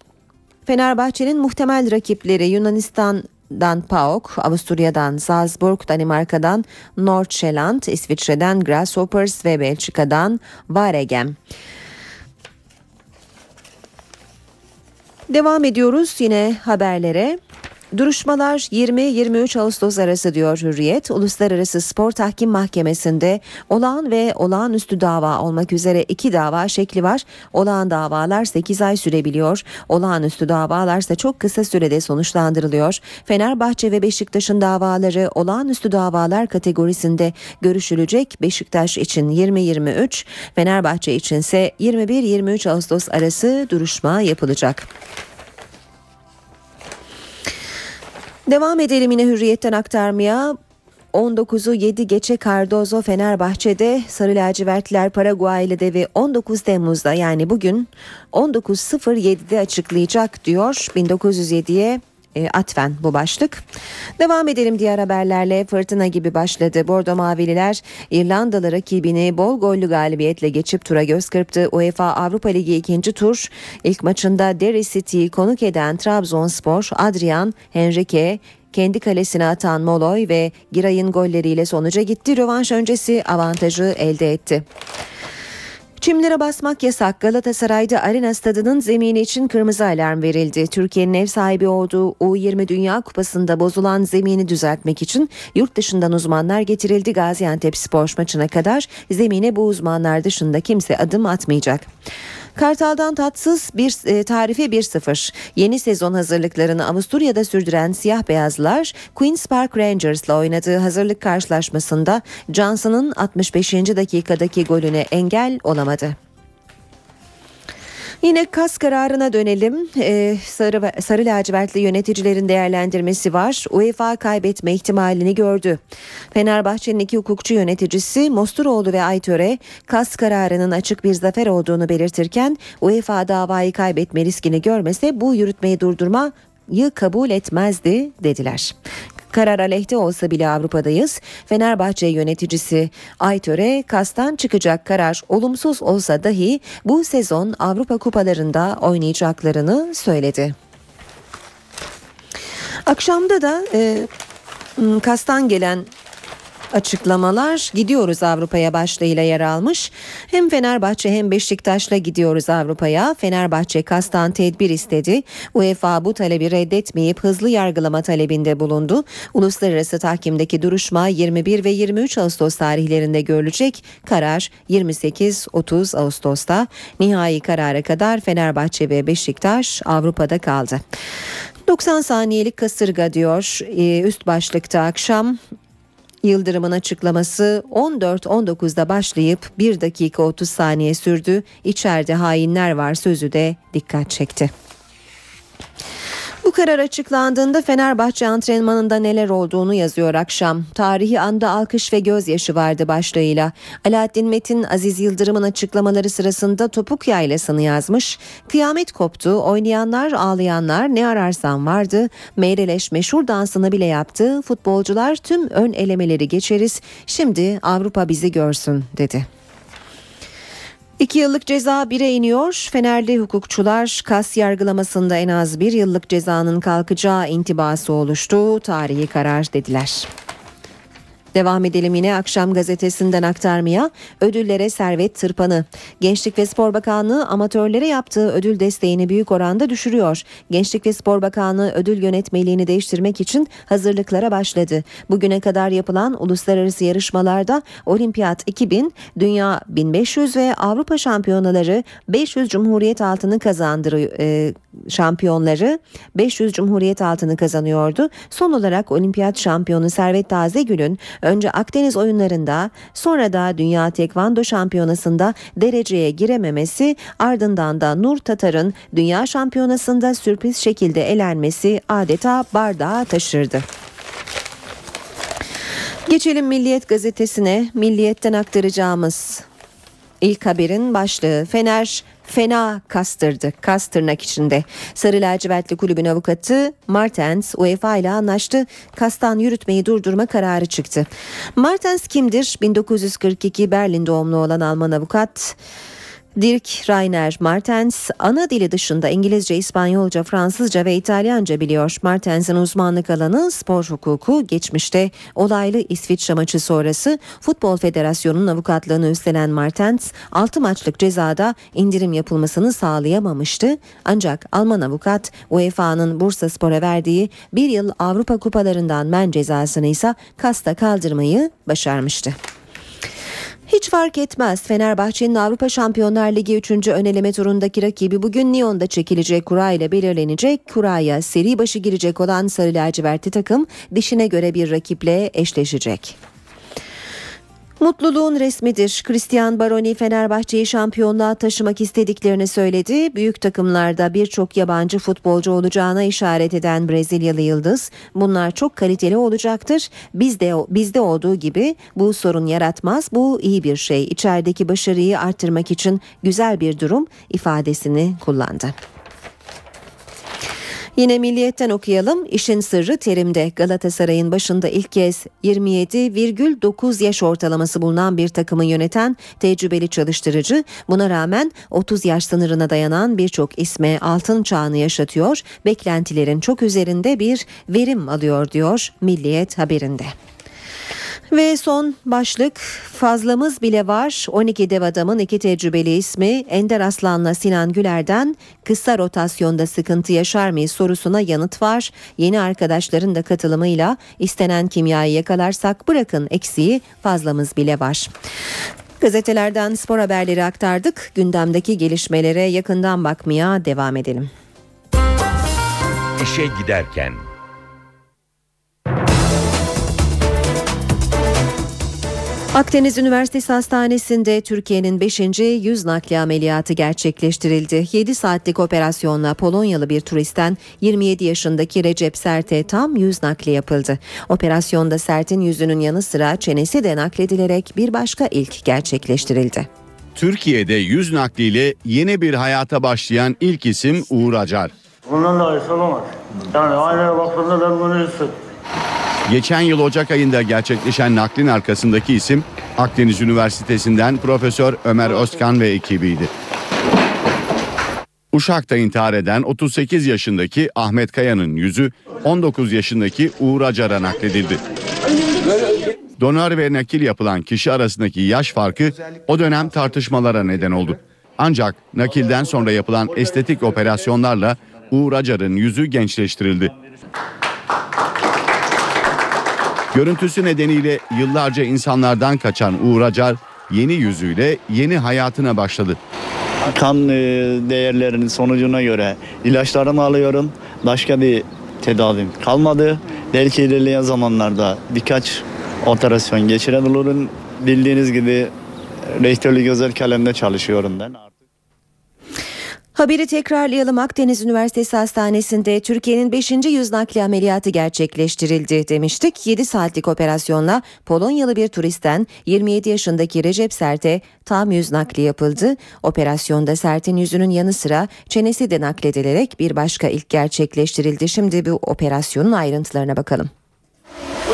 Fenerbahçe'nin muhtemel rakipleri Yunanistan Dan PAOK, Avusturya'dan Salzburg, Danimarka'dan Nordsjælland, İsviçre'den Grasshoppers ve Belçika'dan Varegem. Devam ediyoruz yine haberlere. Duruşmalar 20-23 Ağustos arası diyor Hürriyet. Uluslararası Spor Tahkim Mahkemesi'nde olağan ve olağanüstü dava olmak üzere iki dava şekli var. Olağan davalar 8 ay sürebiliyor. Olağanüstü davalar ise çok kısa sürede sonuçlandırılıyor. Fenerbahçe ve Beşiktaş'ın davaları olağanüstü davalar kategorisinde görüşülecek. Beşiktaş için 20-23, Fenerbahçe için ise 21-23 Ağustos arası duruşma yapılacak. Devam edelim yine hürriyetten aktarmaya. 19'u 7 geçe Cardozo Fenerbahçe'de Sarı Lacivertler Paraguay'lı ve 19 Temmuz'da yani bugün 19.07'de açıklayacak diyor 1907'ye e, atfen bu başlık. Devam edelim diğer haberlerle fırtına gibi başladı. Bordo Mavililer İrlandalı rakibini bol gollü galibiyetle geçip tura göz kırptı. UEFA Avrupa Ligi ikinci tur ilk maçında Derry City'yi konuk eden Trabzonspor Adrian Henrique kendi kalesine atan Moloy ve Giray'ın golleriyle sonuca gitti. Rövanş öncesi avantajı elde etti. Çimlere basmak yasak. Galatasaray'da Arena Stadı'nın zemini için kırmızı alarm verildi. Türkiye'nin ev sahibi olduğu U20 Dünya Kupası'nda bozulan zemini düzeltmek için yurt dışından uzmanlar getirildi. Gaziantep Spor maçına kadar zemine bu uzmanlar dışında kimse adım atmayacak. Kartal'dan tatsız bir e, tarife 1-0. Yeni sezon hazırlıklarını Avusturya'da sürdüren siyah beyazlar Queen's Park Rangers'la oynadığı hazırlık karşılaşmasında Johnson'ın 65. dakikadaki golüne engel olamadı. Yine kas kararına dönelim. Ee, sarı, sarı lacivertli yöneticilerin değerlendirmesi var. UEFA kaybetme ihtimalini gördü. Fenerbahçe'nin iki hukukçu yöneticisi Mosturoğlu ve Aytöre kas kararının açık bir zafer olduğunu belirtirken UEFA davayı kaybetme riskini görmese bu yürütmeyi durdurma kabul etmezdi dediler. Karar aleyhte olsa bile Avrupa'dayız. Fenerbahçe yöneticisi Aytöre kastan çıkacak karar olumsuz olsa dahi bu sezon Avrupa kupalarında oynayacaklarını söyledi. Akşamda da e, kastan gelen açıklamalar gidiyoruz Avrupa'ya başlığıyla yer almış. Hem Fenerbahçe hem Beşiktaş'la gidiyoruz Avrupa'ya. Fenerbahçe kastan tedbir istedi. UEFA bu talebi reddetmeyip hızlı yargılama talebinde bulundu. Uluslararası tahkimdeki duruşma 21 ve 23 Ağustos tarihlerinde görülecek. Karar 28-30 Ağustos'ta. Nihai karara kadar Fenerbahçe ve Beşiktaş Avrupa'da kaldı. 90 saniyelik kasırga diyor Ee, üst başlıkta akşam Yıldırım'ın açıklaması 14-19'da başlayıp 1 dakika 30 saniye sürdü. İçeride hainler var sözü de dikkat çekti. Bu karar açıklandığında Fenerbahçe antrenmanında neler olduğunu yazıyor akşam. Tarihi anda alkış ve gözyaşı vardı başlığıyla. Alaaddin Metin Aziz Yıldırım'ın açıklamaları sırasında topuk yaylasını yazmış. Kıyamet koptu, oynayanlar ağlayanlar ne ararsan vardı. Meyreleş meşhur dansını bile yaptı. Futbolcular tüm ön elemeleri geçeriz. Şimdi Avrupa bizi görsün dedi. İki yıllık ceza bire iniyor. Fenerli hukukçular kas yargılamasında en az bir yıllık cezanın kalkacağı intibası oluştu. Tarihi karar dediler. Devam edelim yine akşam gazetesinden aktarmaya ödüllere servet tırpanı. Gençlik ve Spor Bakanlığı amatörlere yaptığı ödül desteğini büyük oranda düşürüyor. Gençlik ve Spor Bakanlığı ödül yönetmeliğini değiştirmek için hazırlıklara başladı. Bugüne kadar yapılan uluslararası yarışmalarda Olimpiyat 2000, Dünya 1500 ve Avrupa Şampiyonaları 500 Cumhuriyet altını kazandırıyor. E, şampiyonları 500 Cumhuriyet altını kazanıyordu. Son olarak Olimpiyat şampiyonu Servet Tazegül'ün önce Akdeniz oyunlarında sonra da Dünya Tekvando Şampiyonası'nda dereceye girememesi ardından da Nur Tatar'ın Dünya Şampiyonası'nda sürpriz şekilde elenmesi adeta bardağı taşırdı. Geçelim Milliyet gazetesine. Milliyet'ten aktaracağımız ilk haberin başlığı Fener fena kastırdı. Kas tırnak içinde. Sarı lacivertli kulübün avukatı Martens UEFA ile anlaştı. Kastan yürütmeyi durdurma kararı çıktı. Martens kimdir? 1942 Berlin doğumlu olan Alman avukat. Dirk Rainer Martens ana dili dışında İngilizce, İspanyolca, Fransızca ve İtalyanca biliyor. Martens'in uzmanlık alanı spor hukuku geçmişte olaylı İsviçre maçı sonrası Futbol Federasyonu'nun avukatlığını üstlenen Martens 6 maçlık cezada indirim yapılmasını sağlayamamıştı. Ancak Alman avukat UEFA'nın Bursa Spor'a verdiği bir yıl Avrupa kupalarından men cezasını ise kasta kaldırmayı başarmıştı. Hiç fark etmez. Fenerbahçe'nin Avrupa Şampiyonlar Ligi 3. öneleme turundaki rakibi bugün Lyon'da çekilecek kura ile belirlenecek. Kuraya seri başı girecek olan Sarı Lacivertli takım dişine göre bir rakiple eşleşecek. Mutluluğun resmidir. Christian Baroni Fenerbahçe'yi şampiyonluğa taşımak istediklerini söyledi. Büyük takımlarda birçok yabancı futbolcu olacağına işaret eden Brezilyalı yıldız, bunlar çok kaliteli olacaktır. Bizde bizde olduğu gibi bu sorun yaratmaz. Bu iyi bir şey. İçerideki başarıyı arttırmak için güzel bir durum ifadesini kullandı. Yine Milliyet'ten okuyalım. İşin sırrı terimde. Galatasaray'ın başında ilk kez 27,9 yaş ortalaması bulunan bir takımı yöneten tecrübeli çalıştırıcı buna rağmen 30 yaş sınırına dayanan birçok isme altın çağını yaşatıyor. Beklentilerin çok üzerinde bir verim alıyor diyor Milliyet haberinde. Ve son başlık fazlamız bile var. 12 dev adamın iki tecrübeli ismi Ender Aslan'la Sinan Güler'den kısa rotasyonda sıkıntı yaşar mıyız sorusuna yanıt var. Yeni arkadaşların da katılımıyla istenen kimyayı yakalarsak bırakın eksiği fazlamız bile var. Gazetelerden spor haberleri aktardık. Gündemdeki gelişmelere yakından bakmaya devam edelim. İşe giderken Akdeniz Üniversitesi Hastanesi'nde Türkiye'nin 5. yüz nakli ameliyatı gerçekleştirildi. 7 saatlik operasyonla Polonyalı bir turistten 27 yaşındaki Recep Sert'e tam yüz nakli yapıldı. Operasyonda Sert'in yüzünün yanı sıra çenesi de nakledilerek bir başka ilk gerçekleştirildi. Türkiye'de yüz nakliyle yeni bir hayata başlayan ilk isim Uğur Acar. Bundan daha iyisi olamaz. Yani aynaya baktığımda ben bunu hissettim. Geçen yıl Ocak ayında gerçekleşen naklin arkasındaki isim Akdeniz Üniversitesi'nden Profesör Ömer Özkan ve ekibiydi. Uşak'ta intihar eden 38 yaşındaki Ahmet Kaya'nın yüzü 19 yaşındaki Uğur Acar'a nakledildi. Donör ve nakil yapılan kişi arasındaki yaş farkı o dönem tartışmalara neden oldu. Ancak nakilden sonra yapılan estetik operasyonlarla Uğur Acar'ın yüzü gençleştirildi. Görüntüsü nedeniyle yıllarca insanlardan kaçan Uğur Acar yeni yüzüyle yeni hayatına başladı. Kan e, değerlerinin sonucuna göre ilaçlarımı alıyorum. Başka bir tedavim kalmadı. Belki ilerleyen zamanlarda birkaç operasyon geçirebilirim. Bildiğiniz gibi rektörlük özel kalemde çalışıyorum ben. Haberi tekrarlayalım. Akdeniz Üniversitesi Hastanesi'nde Türkiye'nin 5. yüz nakli ameliyatı gerçekleştirildi demiştik. 7 saatlik operasyonla Polonyalı bir turistten 27 yaşındaki Recep Sert'e tam yüz nakli yapıldı. Operasyonda Sert'in yüzünün yanı sıra çenesi de nakledilerek bir başka ilk gerçekleştirildi. Şimdi bu operasyonun ayrıntılarına bakalım.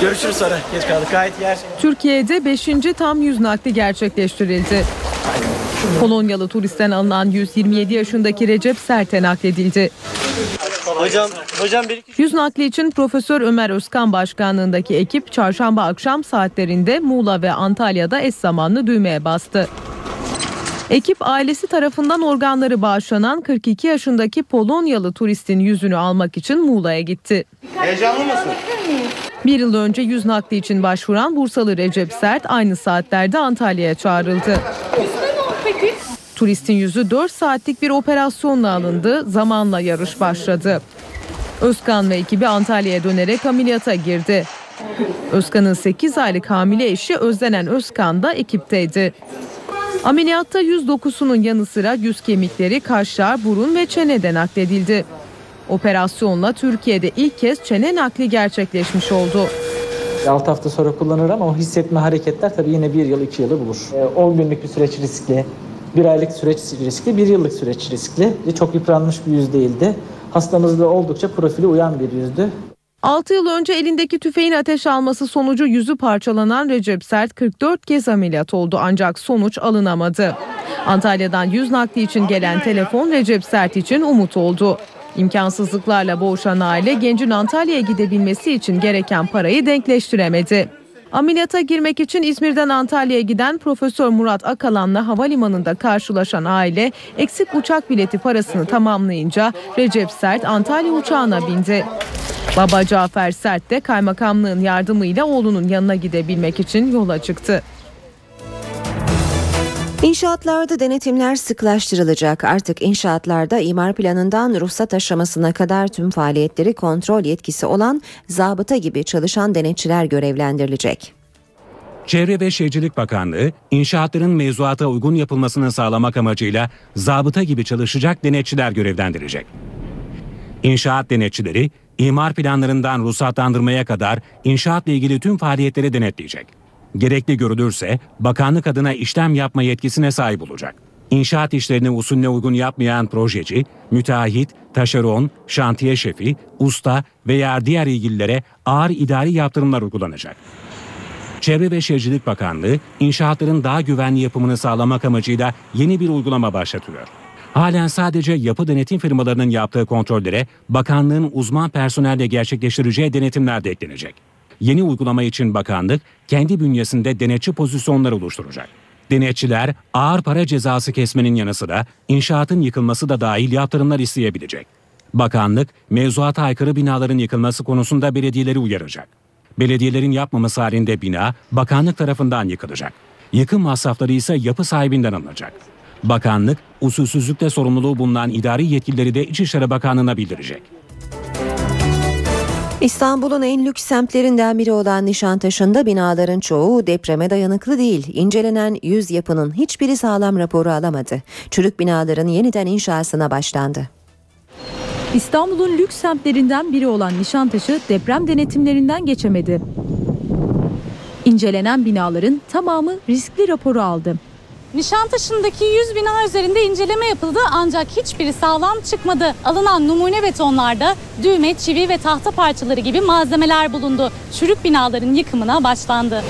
Görüşürüz sonra. Geç kaldık. Gayet yer. Türkiye'de 5. tam yüz nakli gerçekleştirildi. Polonyalı turistten alınan 127 yaşındaki Recep Sert'e nakledildi. Hocam, hocam bir Yüz nakli için Profesör Ömer Özkan başkanlığındaki ekip çarşamba akşam saatlerinde Muğla ve Antalya'da eş zamanlı düğmeye bastı. Ekip ailesi tarafından organları bağışlanan 42 yaşındaki Polonyalı turistin yüzünü almak için Muğla'ya gitti. Heyecanlı mısın? Bir yıl önce yüz nakli için başvuran Bursalı Recep Sert aynı saatlerde Antalya'ya çağrıldı. Turistin yüzü 4 saatlik bir operasyonla alındı. Zamanla yarış başladı. Özkan ve ekibi Antalya'ya dönerek ameliyata girdi. Özkan'ın 8 aylık hamile eşi Özlenen Özkan da ekipteydi. Ameliyatta yüz dokusunun yanı sıra yüz kemikleri, kaşlar, burun ve çene nakledildi. Operasyonla Türkiye'de ilk kez çene nakli gerçekleşmiş oldu. 6 hafta sonra kullanır ama o hissetme hareketler tabii yine 1 yıl 2 yılı bulur. 10 günlük bir süreç riskli, 1 aylık süreç riskli, 1 yıllık süreç riskli. Çok yıpranmış bir yüz değildi. Hastamızda oldukça profili uyan bir yüzdü. 6 yıl önce elindeki tüfeğin ateş alması sonucu yüzü parçalanan Recep Sert 44 kez ameliyat oldu ancak sonuç alınamadı. Antalya'dan yüz nakli için gelen telefon Recep Sert için umut oldu. İmkansızlıklarla boğuşan aile gencin Antalya'ya gidebilmesi için gereken parayı denkleştiremedi. Ameliyata girmek için İzmir'den Antalya'ya giden Profesör Murat Akalan'la havalimanında karşılaşan aile eksik uçak bileti parasını tamamlayınca Recep Sert Antalya uçağına bindi. Baba Cafer Sert de kaymakamlığın yardımıyla oğlunun yanına gidebilmek için yola çıktı. İnşaatlarda denetimler sıklaştırılacak. Artık inşaatlarda imar planından ruhsat aşamasına kadar tüm faaliyetleri kontrol yetkisi olan zabıta gibi çalışan denetçiler görevlendirilecek. Çevre ve Şehircilik Bakanlığı, inşaatların mevzuata uygun yapılmasını sağlamak amacıyla zabıta gibi çalışacak denetçiler görevlendirecek. İnşaat denetçileri, imar planlarından ruhsatlandırmaya kadar inşaatla ilgili tüm faaliyetleri denetleyecek. Gerekli görülürse bakanlık adına işlem yapma yetkisine sahip olacak. İnşaat işlerini usulüne uygun yapmayan projeci, müteahhit, taşeron, şantiye şefi, usta veya diğer ilgililere ağır idari yaptırımlar uygulanacak. Çevre ve Şehircilik Bakanlığı, inşaatların daha güvenli yapımını sağlamak amacıyla yeni bir uygulama başlatıyor. Halen sadece yapı denetim firmalarının yaptığı kontrollere bakanlığın uzman personelle gerçekleştireceği denetimler de eklenecek. Yeni uygulama için bakanlık kendi bünyesinde denetçi pozisyonları oluşturacak. Denetçiler ağır para cezası kesmenin yanı sıra inşaatın yıkılması da dahil yaptırımlar isteyebilecek. Bakanlık mevzuata aykırı binaların yıkılması konusunda belediyeleri uyaracak. Belediyelerin yapmaması halinde bina bakanlık tarafından yıkılacak. Yıkım masrafları ise yapı sahibinden alınacak. Bakanlık usulsüzlükle sorumluluğu bulunan idari yetkilileri de İçişleri Bakanlığı'na bildirecek. İstanbul'un en lüks semtlerinden biri olan Nişantaşı'nda binaların çoğu depreme dayanıklı değil. İncelenen 100 yapının hiçbiri sağlam raporu alamadı. Çürük binaların yeniden inşasına başlandı. İstanbul'un lüks semtlerinden biri olan Nişantaşı deprem denetimlerinden geçemedi. İncelenen binaların tamamı riskli raporu aldı. Nişantaşı'ndaki 100 bina üzerinde inceleme yapıldı ancak hiçbiri sağlam çıkmadı. Alınan numune betonlarda düğme, çivi ve tahta parçaları gibi malzemeler bulundu. Çürük binaların yıkımına başlandı.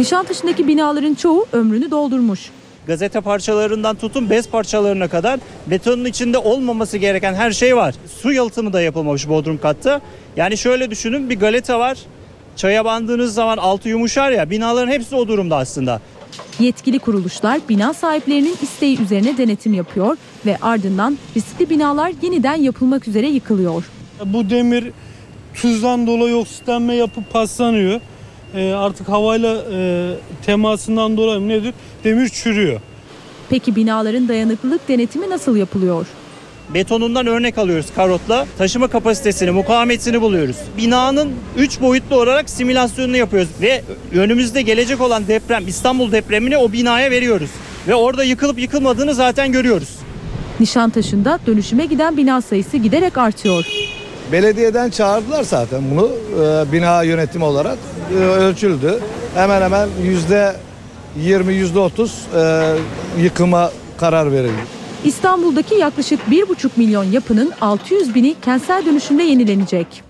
Nişantaşı'ndaki binaların çoğu ömrünü doldurmuş. Gazete parçalarından tutun bez parçalarına kadar betonun içinde olmaması gereken her şey var. Su yalıtımı da yapılmamış bodrum katta. Yani şöyle düşünün bir galeta var. Çaya bandığınız zaman altı yumuşar ya binaların hepsi o durumda aslında. Yetkili kuruluşlar bina sahiplerinin isteği üzerine denetim yapıyor ve ardından riskli binalar yeniden yapılmak üzere yıkılıyor. Bu demir tuzdan dolayı oksitlenme yapıp paslanıyor. E, artık havayla e, temasından dolayı nedir? Demir çürüyor. Peki binaların dayanıklılık denetimi nasıl yapılıyor? Betonundan örnek alıyoruz karotla. Taşıma kapasitesini, mukavemetini buluyoruz. Binanın 3 boyutlu olarak simülasyonunu yapıyoruz ve önümüzde gelecek olan deprem İstanbul depremini o binaya veriyoruz. Ve orada yıkılıp yıkılmadığını zaten görüyoruz. Nişantaşı'nda dönüşüme giden bina sayısı giderek artıyor. Belediyeden çağırdılar zaten bunu e, bina yönetimi olarak e, ölçüldü. Hemen hemen yüzde 20 yüzde 30 e, yıkıma karar verildi. İstanbul'daki yaklaşık 1,5 milyon yapının 600 bini kentsel dönüşümle yenilenecek.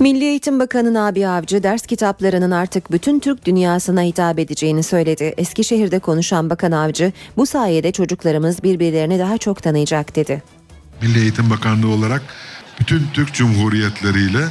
Milli Eğitim Bakanı Nabi Avcı ders kitaplarının artık bütün Türk dünyasına hitap edeceğini söyledi. Eskişehir'de konuşan Bakan Avcı bu sayede çocuklarımız birbirlerini daha çok tanıyacak dedi. Milli Eğitim Bakanlığı olarak bütün Türk Cumhuriyetleriyle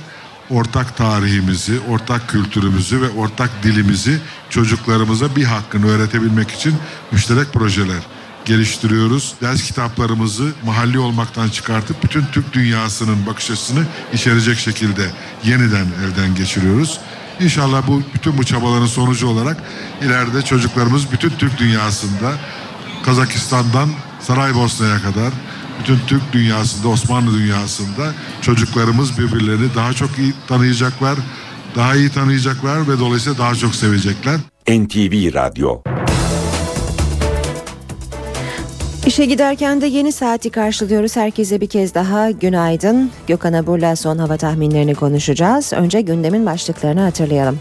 ortak tarihimizi, ortak kültürümüzü ve ortak dilimizi çocuklarımıza bir hakkını öğretebilmek için müşterek projeler geliştiriyoruz. Ders kitaplarımızı mahalli olmaktan çıkartıp bütün Türk dünyasının bakış açısını içerecek şekilde yeniden elden geçiriyoruz. İnşallah bu bütün bu çabaların sonucu olarak ileride çocuklarımız bütün Türk dünyasında Kazakistan'dan Saraybosna'ya kadar bütün Türk dünyasında, Osmanlı dünyasında çocuklarımız birbirlerini daha çok iyi tanıyacaklar, daha iyi tanıyacaklar ve dolayısıyla daha çok sevecekler. NTV Radyo İşe giderken de yeni saati karşılıyoruz. Herkese bir kez daha günaydın. Gökhan Abur'la son hava tahminlerini konuşacağız. Önce gündemin başlıklarını hatırlayalım.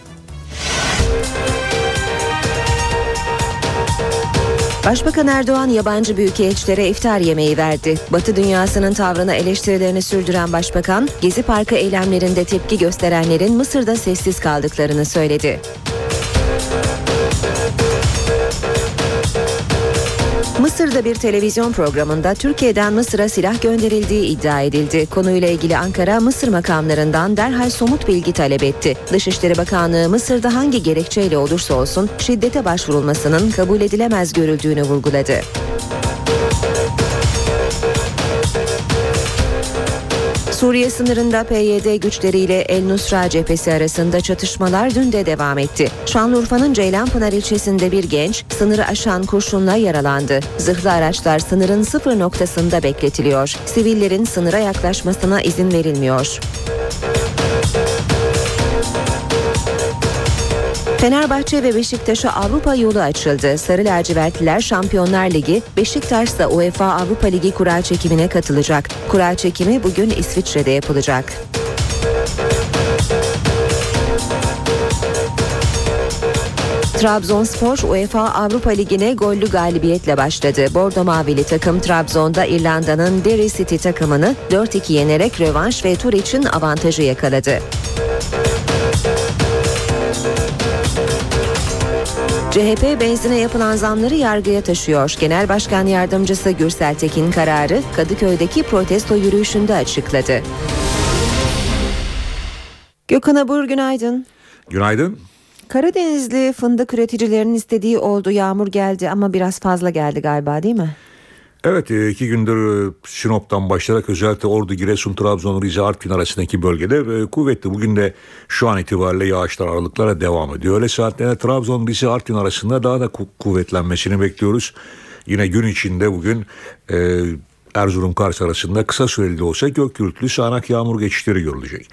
Başbakan Erdoğan yabancı büyükelçilere iftar yemeği verdi. Batı dünyasının tavrına eleştirilerini sürdüren başbakan, Gezi Parkı eylemlerinde tepki gösterenlerin Mısır'da sessiz kaldıklarını söyledi. Mısır'da bir televizyon programında Türkiye'den Mısır'a silah gönderildiği iddia edildi. Konuyla ilgili Ankara, Mısır makamlarından derhal somut bilgi talep etti. Dışişleri Bakanlığı Mısır'da hangi gerekçeyle olursa olsun şiddete başvurulmasının kabul edilemez görüldüğünü vurguladı. Suriye sınırında PYD güçleriyle El Nusra cephesi arasında çatışmalar dün de devam etti. Şanlıurfa'nın Ceylanpınar ilçesinde bir genç sınırı aşan kurşunla yaralandı. Zırhlı araçlar sınırın sıfır noktasında bekletiliyor. Sivillerin sınıra yaklaşmasına izin verilmiyor. Fenerbahçe ve Beşiktaş'a Avrupa yolu açıldı. Sarı lacivertliler Şampiyonlar Ligi, Beşiktaş da UEFA Avrupa Ligi kura çekimine katılacak. Kura çekimi bugün İsviçre'de yapılacak. Trabzonspor UEFA Avrupa Ligi'ne gollü galibiyetle başladı. Bordo Mavili takım Trabzon'da İrlanda'nın Derry City takımını 4-2 yenerek rövanş ve tur için avantajı yakaladı. CHP benzine yapılan zamları yargıya taşıyor. Genel Başkan Yardımcısı Gürsel Tekin kararı Kadıköy'deki protesto yürüyüşünde açıkladı. Gökhan Abur günaydın. Günaydın. Karadenizli fındık üreticilerinin istediği oldu. Yağmur geldi ama biraz fazla geldi galiba değil mi? Evet e, iki gündür e, Sinop'tan başlayarak özellikle Ordu, Giresun, Trabzon, Rize, Artvin arasındaki bölgede kuvvetli. Bugün de şu an itibariyle yağışlar aralıklara devam ediyor. Öyle saatlerde Trabzon, Rize, Artvin arasında daha da kuvvetlenmesini bekliyoruz. Yine gün içinde bugün e, Erzurum Kars arasında kısa süreli de olsa gök gürültülü sağanak yağmur geçişleri görülecek.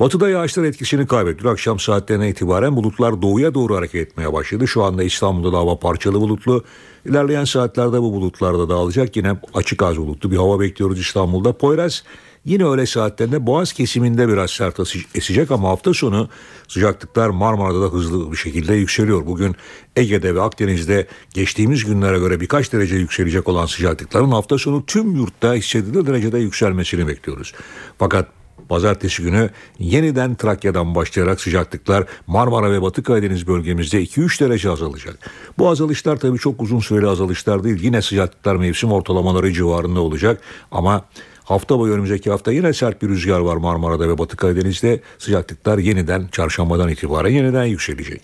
Batıda yağışlar etkisini kaybetti. Akşam saatlerine itibaren bulutlar doğuya doğru hareket etmeye başladı. Şu anda İstanbul'da da hava parçalı bulutlu. İlerleyen saatlerde bu bulutlar da dağılacak. Yine açık az bulutlu bir hava bekliyoruz İstanbul'da. Poyraz yine öğle saatlerinde Boğaz kesiminde biraz sert esecek ama hafta sonu sıcaklıklar Marmara'da da hızlı bir şekilde yükseliyor. Bugün Ege'de ve Akdeniz'de geçtiğimiz günlere göre birkaç derece yükselecek olan sıcaklıkların hafta sonu tüm yurtta hissedilir derecede yükselmesini bekliyoruz. Fakat Pazartesi günü yeniden Trakya'dan başlayarak sıcaklıklar Marmara ve Batı Karadeniz bölgemizde 2-3 derece azalacak. Bu azalışlar tabii çok uzun süreli azalışlar değil. Yine sıcaklıklar mevsim ortalamaları civarında olacak ama Hafta boyu önümüzdeki hafta yine sert bir rüzgar var Marmara'da ve Batı Karadeniz'de. Sıcaklıklar yeniden çarşambadan itibaren yeniden yükselecek.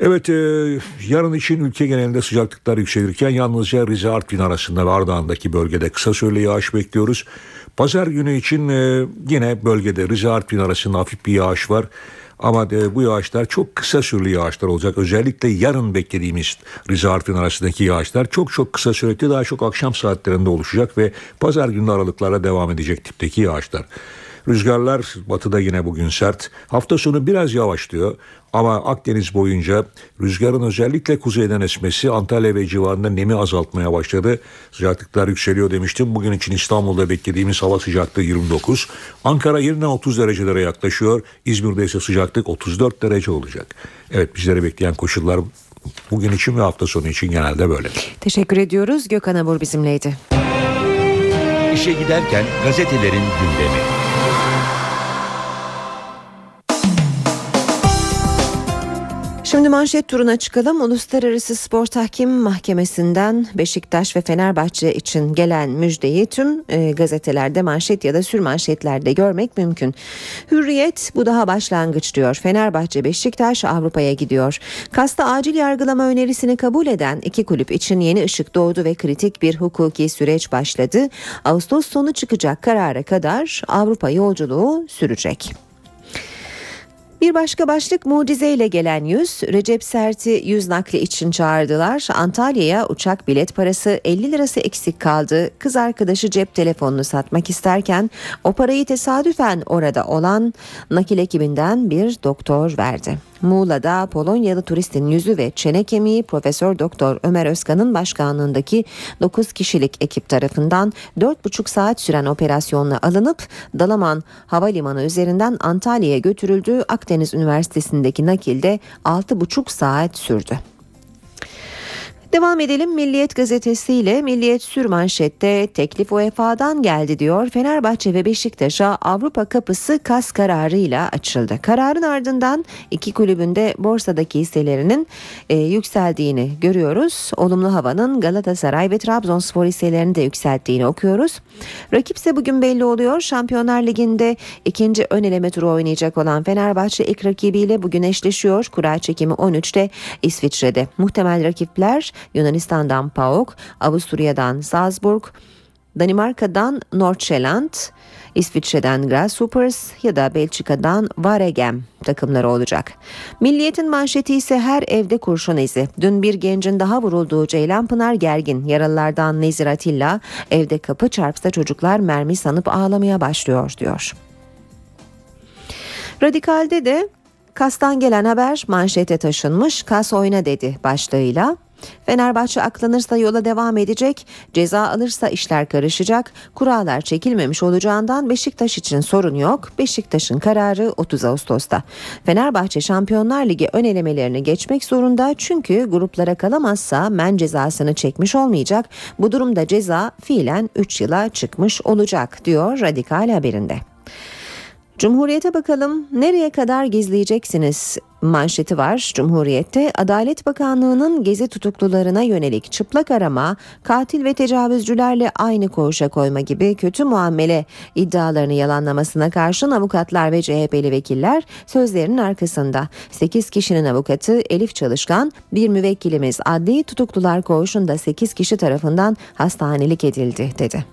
Evet e, yarın için ülke genelinde sıcaklıklar yükselirken yalnızca Rize Artvin arasında ve Ardahan'daki bölgede kısa süreli yağış bekliyoruz. Pazar günü için e, yine bölgede Rize Artvin arasında hafif bir yağış var. Ama de, bu yağışlar çok kısa süreli yağışlar olacak. Özellikle yarın beklediğimiz Rize Artvin arasındaki yağışlar çok çok kısa süreli daha çok akşam saatlerinde oluşacak ve pazar günü aralıklarla devam edecek tipteki yağışlar. Rüzgarlar batıda yine bugün sert. Hafta sonu biraz yavaşlıyor ama Akdeniz boyunca rüzgarın özellikle kuzeyden esmesi Antalya ve civarında nemi azaltmaya başladı. Sıcaklıklar yükseliyor demiştim. Bugün için İstanbul'da beklediğimiz hava sıcaklığı 29. Ankara yeniden 30 derecelere yaklaşıyor. İzmir'de ise sıcaklık 34 derece olacak. Evet bizleri bekleyen koşullar bugün için ve hafta sonu için genelde böyle. Teşekkür ediyoruz. Gökhan Abur bizimleydi. İşe giderken gazetelerin gündemi. Şimdi manşet turuna çıkalım. Uluslararası Spor Tahkim Mahkemesi'nden Beşiktaş ve Fenerbahçe için gelen müjdeyi tüm e, gazetelerde manşet ya da sür manşetlerde görmek mümkün. Hürriyet bu daha başlangıç diyor. Fenerbahçe Beşiktaş Avrupa'ya gidiyor. Kasta acil yargılama önerisini kabul eden iki kulüp için yeni ışık doğdu ve kritik bir hukuki süreç başladı. Ağustos sonu çıkacak karara kadar Avrupa yolculuğu sürecek. Bir başka başlık mucizeyle gelen yüz. Recep Sert'i yüz nakli için çağırdılar. Antalya'ya uçak bilet parası 50 lirası eksik kaldı. Kız arkadaşı cep telefonunu satmak isterken o parayı tesadüfen orada olan nakil ekibinden bir doktor verdi. Muğla'da Polonyalı turistin yüzü ve çene kemiği Profesör Doktor Ömer Özkan'ın başkanlığındaki 9 kişilik ekip tarafından 4,5 saat süren operasyonla alınıp Dalaman Havalimanı üzerinden Antalya'ya götürüldü. Akdeniz Üniversitesi'ndeki nakilde 6,5 saat sürdü. Devam edelim Milliyet Gazetesi ile Milliyet Sür manşette teklif UEFA'dan geldi diyor. Fenerbahçe ve Beşiktaş'a Avrupa kapısı kas kararıyla açıldı. Kararın ardından iki kulübünde borsadaki hisselerinin e, yükseldiğini görüyoruz. Olumlu havanın Galatasaray ve Trabzonspor hisselerini de yükselttiğini okuyoruz. Rakipse bugün belli oluyor. Şampiyonlar Ligi'nde ikinci ön eleme turu oynayacak olan Fenerbahçe ilk rakibiyle bugün eşleşiyor. Kura çekimi 13'te İsviçre'de. Muhtemel rakipler Yunanistan'dan PAOK, Avusturya'dan Salzburg, Danimarka'dan Nordsjælland, İsviçre'den Grasshoppers ya da Belçika'dan Varegem takımları olacak. Milliyetin manşeti ise her evde kurşun izi. Dün bir gencin daha vurulduğu Ceylanpınar gergin. Yaralılardan Nezir Atilla evde kapı çarpsa çocuklar mermi sanıp ağlamaya başlıyor diyor. Radikal'de de Kas'tan gelen haber manşete taşınmış. Kas oyna dedi başlığıyla. Fenerbahçe aklanırsa yola devam edecek, ceza alırsa işler karışacak, kurallar çekilmemiş olacağından Beşiktaş için sorun yok. Beşiktaş'ın kararı 30 Ağustos'ta. Fenerbahçe Şampiyonlar Ligi ön elemelerini geçmek zorunda çünkü gruplara kalamazsa men cezasını çekmiş olmayacak. Bu durumda ceza fiilen 3 yıla çıkmış olacak diyor Radikal haberinde. Cumhuriyete bakalım nereye kadar gizleyeceksiniz manşeti var Cumhuriyet'te Adalet Bakanlığı'nın gezi tutuklularına yönelik çıplak arama, katil ve tecavüzcülerle aynı koğuşa koyma gibi kötü muamele iddialarını yalanlamasına karşın avukatlar ve CHP'li vekiller sözlerinin arkasında. 8 kişinin avukatı Elif Çalışkan, bir müvekkilimiz adli tutuklular koğuşunda 8 kişi tarafından hastanelik edildi dedi.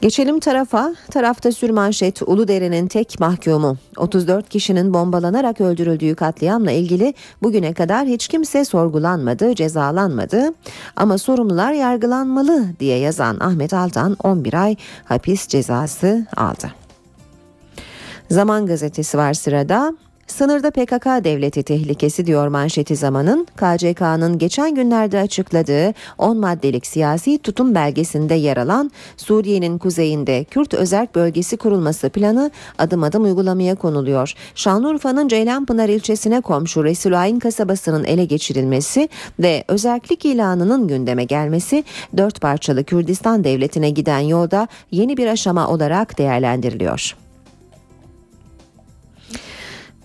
Geçelim tarafa. Tarafta sürmanşet Uludere'nin tek mahkumu. 34 kişinin bombalanarak öldürüldüğü katliamla ilgili bugüne kadar hiç kimse sorgulanmadı, cezalanmadı. Ama sorumlular yargılanmalı diye yazan Ahmet Altan 11 ay hapis cezası aldı. Zaman gazetesi var sırada. Sınırda PKK devleti tehlikesi diyor manşeti zamanın. KCK'nın geçen günlerde açıkladığı 10 maddelik siyasi tutum belgesinde yer alan Suriye'nin kuzeyinde Kürt özerk bölgesi kurulması planı adım adım uygulamaya konuluyor. Şanlıurfa'nın Ceylanpınar ilçesine komşu Resulayn kasabasının ele geçirilmesi ve özerklik ilanının gündeme gelmesi dört parçalı Kürdistan devletine giden yolda yeni bir aşama olarak değerlendiriliyor.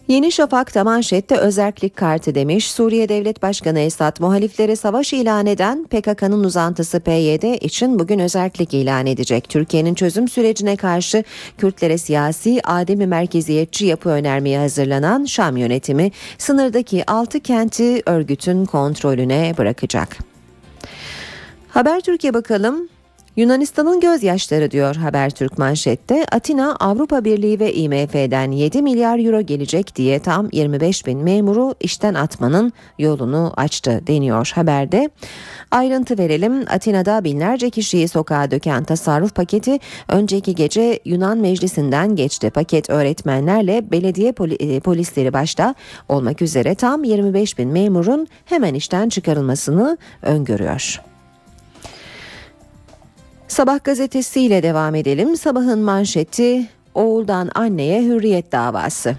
Yeni Şafak'ta manşette özerklik kartı demiş. Suriye Devlet Başkanı Esad muhaliflere savaş ilan eden PKK'nın uzantısı PYD için bugün özerklik ilan edecek. Türkiye'nin çözüm sürecine karşı Kürtlere siyasi ademi merkeziyetçi yapı önermeye hazırlanan Şam yönetimi sınırdaki 6 kenti örgütün kontrolüne bırakacak. Haber Türkiye bakalım. Yunanistan'ın gözyaşları diyor Habertürk manşette. Atina Avrupa Birliği ve IMF'den 7 milyar euro gelecek diye tam 25 bin memuru işten atmanın yolunu açtı deniyor haberde. Ayrıntı verelim. Atina'da binlerce kişiyi sokağa döken tasarruf paketi önceki gece Yunan meclisinden geçti. Paket öğretmenlerle belediye poli- polisleri başta olmak üzere tam 25 bin memurun hemen işten çıkarılmasını öngörüyor. Sabah gazetesiyle devam edelim. Sabahın manşeti oğuldan anneye hürriyet davası.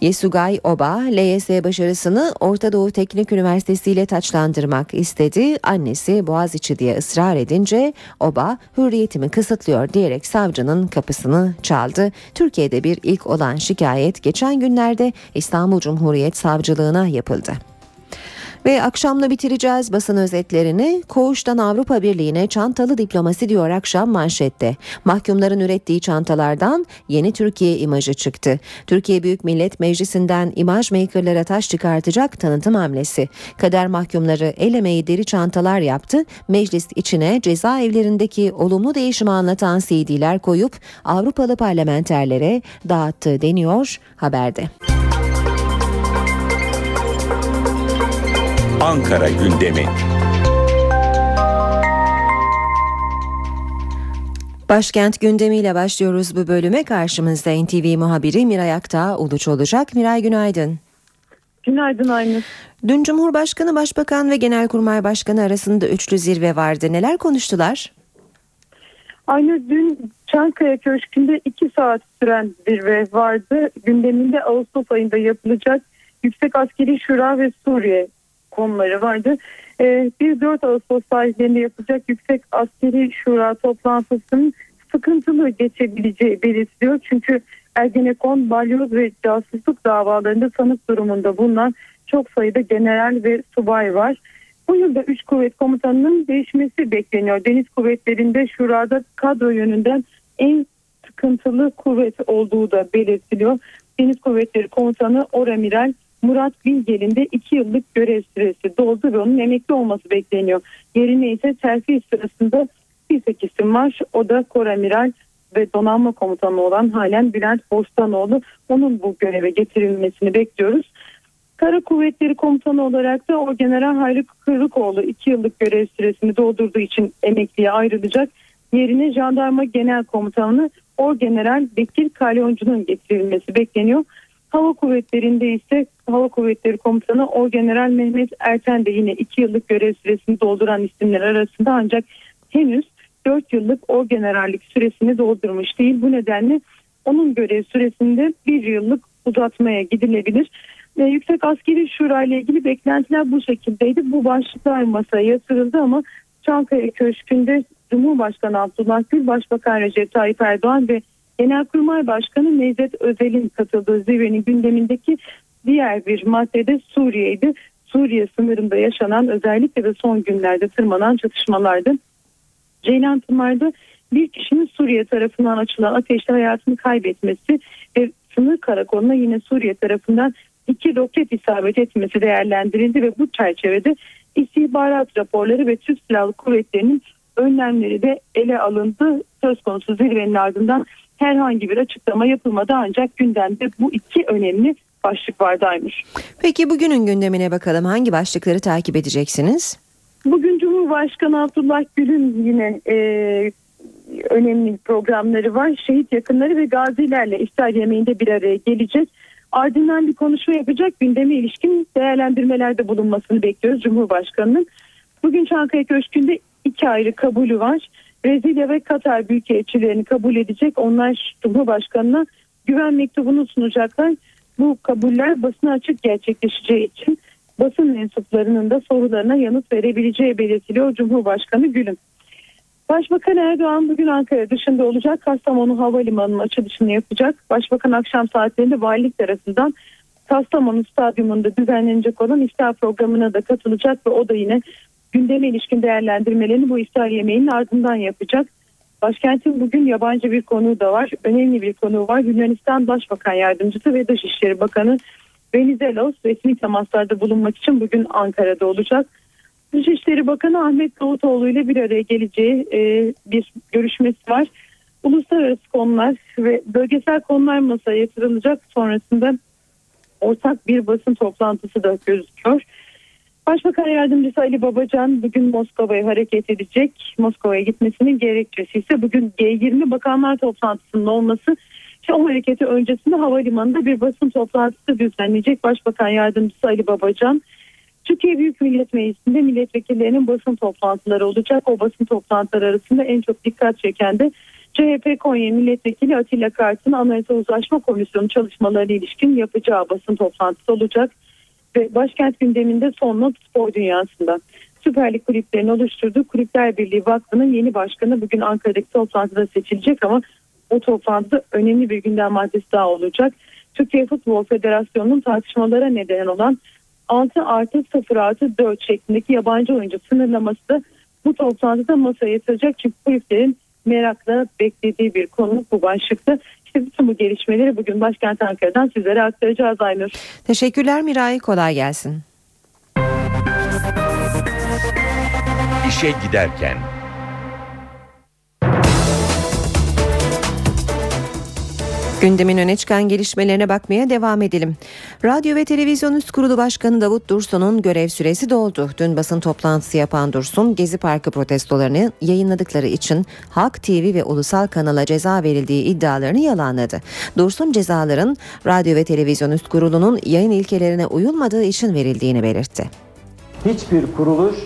Yesugay Oba, LYS başarısını Orta Doğu Teknik Üniversitesi ile taçlandırmak istedi. Annesi Boğaziçi diye ısrar edince Oba hürriyetimi kısıtlıyor diyerek savcının kapısını çaldı. Türkiye'de bir ilk olan şikayet geçen günlerde İstanbul Cumhuriyet Savcılığına yapıldı. Ve akşamla bitireceğiz basın özetlerini. Koğuştan Avrupa Birliği'ne çantalı diplomasi diyor akşam manşette. Mahkumların ürettiği çantalardan yeni Türkiye imajı çıktı. Türkiye Büyük Millet Meclisi'nden imaj makerlara taş çıkartacak tanıtım hamlesi. Kader mahkumları el emeği deri çantalar yaptı. Meclis içine cezaevlerindeki olumlu değişimi anlatan CD'ler koyup Avrupalı parlamenterlere dağıttı deniyor haberde. Ankara gündemi. Başkent gündemiyle başlıyoruz bu bölüme. Karşımızda NTV muhabiri Miray Aktağ Uluç olacak. Miray günaydın. Günaydın Aynur. Dün Cumhurbaşkanı, Başbakan ve Genelkurmay Başkanı arasında üçlü zirve vardı. Neler konuştular? Aynur dün Çankaya Köşkü'nde iki saat süren zirve vardı. Gündeminde Ağustos ayında yapılacak Yüksek Askeri Şura ve Suriye konuları vardı. Ee, 1-4 Ağustos tarihlerinde yapılacak Yüksek Askeri Şura toplantısının sıkıntılı geçebileceği belirtiliyor. Çünkü Ergenekon, balyoz ve casusluk davalarında sanık durumunda bulunan çok sayıda general ve subay var. Bu yılda 3 kuvvet komutanının değişmesi bekleniyor. Deniz kuvvetlerinde şurada kadro yönünden en sıkıntılı kuvvet olduğu da belirtiliyor. Deniz kuvvetleri komutanı Oramiral Murat Bilgel'in de 2 yıllık görev süresi doldu ve onun emekli olması bekleniyor. Yerine ise terfi sırasında bir tek isim var. O da Koramiral ve donanma komutanı olan halen Bülent Bostanoğlu. Onun bu göreve getirilmesini bekliyoruz. Kara Kuvvetleri Komutanı olarak da Orgeneral Hayri Kırıkoğlu 2 yıllık görev süresini doldurduğu için emekliye ayrılacak. Yerine Jandarma Genel Komutanı Orgeneral Bekir Kalyoncu'nun getirilmesi bekleniyor. Hava Kuvvetleri'nde ise Hava Kuvvetleri Komutanı Orgeneral Mehmet Erten de yine 2 yıllık görev süresini dolduran isimler arasında ancak henüz 4 yıllık orgenerallik süresini doldurmuş değil. Bu nedenle onun görev süresinde 1 yıllık uzatmaya gidilebilir. Ve Yüksek Askeri Şura ile ilgili beklentiler bu şekildeydi. Bu başlıklar masaya yatırıldı ama Çankaya Köşkü'nde Cumhurbaşkanı Abdullah Gül, Başbakan Recep Tayyip Erdoğan ve Genelkurmay Başkanı Nevzat Özel'in katıldığı zirvenin gündemindeki diğer bir maddede Suriye'ydi. Suriye sınırında yaşanan özellikle de son günlerde tırmanan çatışmalardı. Ceylan Pınar'da bir kişinin Suriye tarafından açılan ateşte hayatını kaybetmesi ve sınır karakoluna yine Suriye tarafından iki roket isabet etmesi değerlendirildi ve bu çerçevede istihbarat raporları ve Türk Silahlı Kuvvetleri'nin önlemleri de ele alındı. Söz konusu zirvenin ardından herhangi bir açıklama yapılmadı ancak gündemde bu iki önemli başlık vardı Aymış. Peki bugünün gündemine bakalım. Hangi başlıkları takip edeceksiniz? Bugün Cumhurbaşkanı Abdullah Gül'ün yine e, önemli programları var. Şehit yakınları ve gazilerle iftar yemeğinde bir araya gelecek. Ardından bir konuşma yapacak. Gündeme ilişkin değerlendirmelerde bulunmasını bekliyoruz Cumhurbaşkanı'nın. Bugün Çankaya Köşkü'nde iki ayrı kabulü var. Brezilya ve Katar büyükelçilerini kabul edecek. Onlar Cumhurbaşkanı'na güven mektubunu sunacaklar. Bu kabuller basına açık gerçekleşeceği için basın mensuplarının da sorularına yanıt verebileceği belirtiliyor Cumhurbaşkanı Gül'ün. Başbakan Erdoğan bugün Ankara dışında olacak. Kastamonu Havalimanı'nın açılışını yapacak. Başbakan akşam saatlerinde valilik tarafından Kastamonu Stadyumunda düzenlenecek olan iftar programına da katılacak ve o da yine gündeme ilişkin değerlendirmelerini bu iftar yemeğinin ardından yapacak. Başkentin bugün yabancı bir konuğu da var. Önemli bir konuğu var. Yunanistan Başbakan Yardımcısı ve Dışişleri Bakanı Venizelos resmi temaslarda bulunmak için bugün Ankara'da olacak. Dışişleri Bakanı Ahmet Davutoğlu ile bir araya geleceği e, bir görüşmesi var. Uluslararası konular ve bölgesel konular masaya yatırılacak sonrasında ortak bir basın toplantısı da gözüküyor. Başbakan Yardımcısı Ali Babacan bugün Moskova'ya hareket edecek. Moskova'ya gitmesinin gerekçesi ise bugün G20 Bakanlar Toplantısının olması. İşte o hareketi öncesinde havalimanında bir basın toplantısı düzenleyecek Başbakan Yardımcısı Ali Babacan. Türkiye Büyük Millet Meclisi'nde milletvekillerinin basın toplantıları olacak. O basın toplantıları arasında en çok dikkat çeken de CHP Konya Milletvekili Atilla Kart'ın Anayasa Uzlaşma Komisyonu çalışmaları ilişkin yapacağı basın toplantısı olacak. Ve başkent gündeminde son not spor dünyasında. Süper Lig kulüplerini oluşturduğu Kulüpler Birliği Vakfı'nın yeni başkanı bugün Ankara'daki toplantıda seçilecek ama o toplantıda önemli bir gündem maddesi daha olacak. Türkiye Futbol Federasyonu'nun tartışmalara neden olan 6 artı 0 artı 4 şeklindeki yabancı oyuncu sınırlaması da bu toplantıda masaya yatıracak. Çünkü kulüplerin merakla beklediği bir konu bu başlıkta. İşte bütün bu gelişmeleri bugün başkent Ankara'dan sizlere aktaracağız Aynur. Teşekkürler Miray kolay gelsin. İşe giderken Gündemin öne çıkan gelişmelerine bakmaya devam edelim. Radyo ve Televizyon Üst Kurulu Başkanı Davut Dursun'un görev süresi doldu. Dün basın toplantısı yapan Dursun, Gezi Parkı protestolarını yayınladıkları için Halk TV ve ulusal kanala ceza verildiği iddialarını yalanladı. Dursun cezaların Radyo ve Televizyon Üst Kurulu'nun yayın ilkelerine uyulmadığı için verildiğini belirtti. Hiçbir kuruluş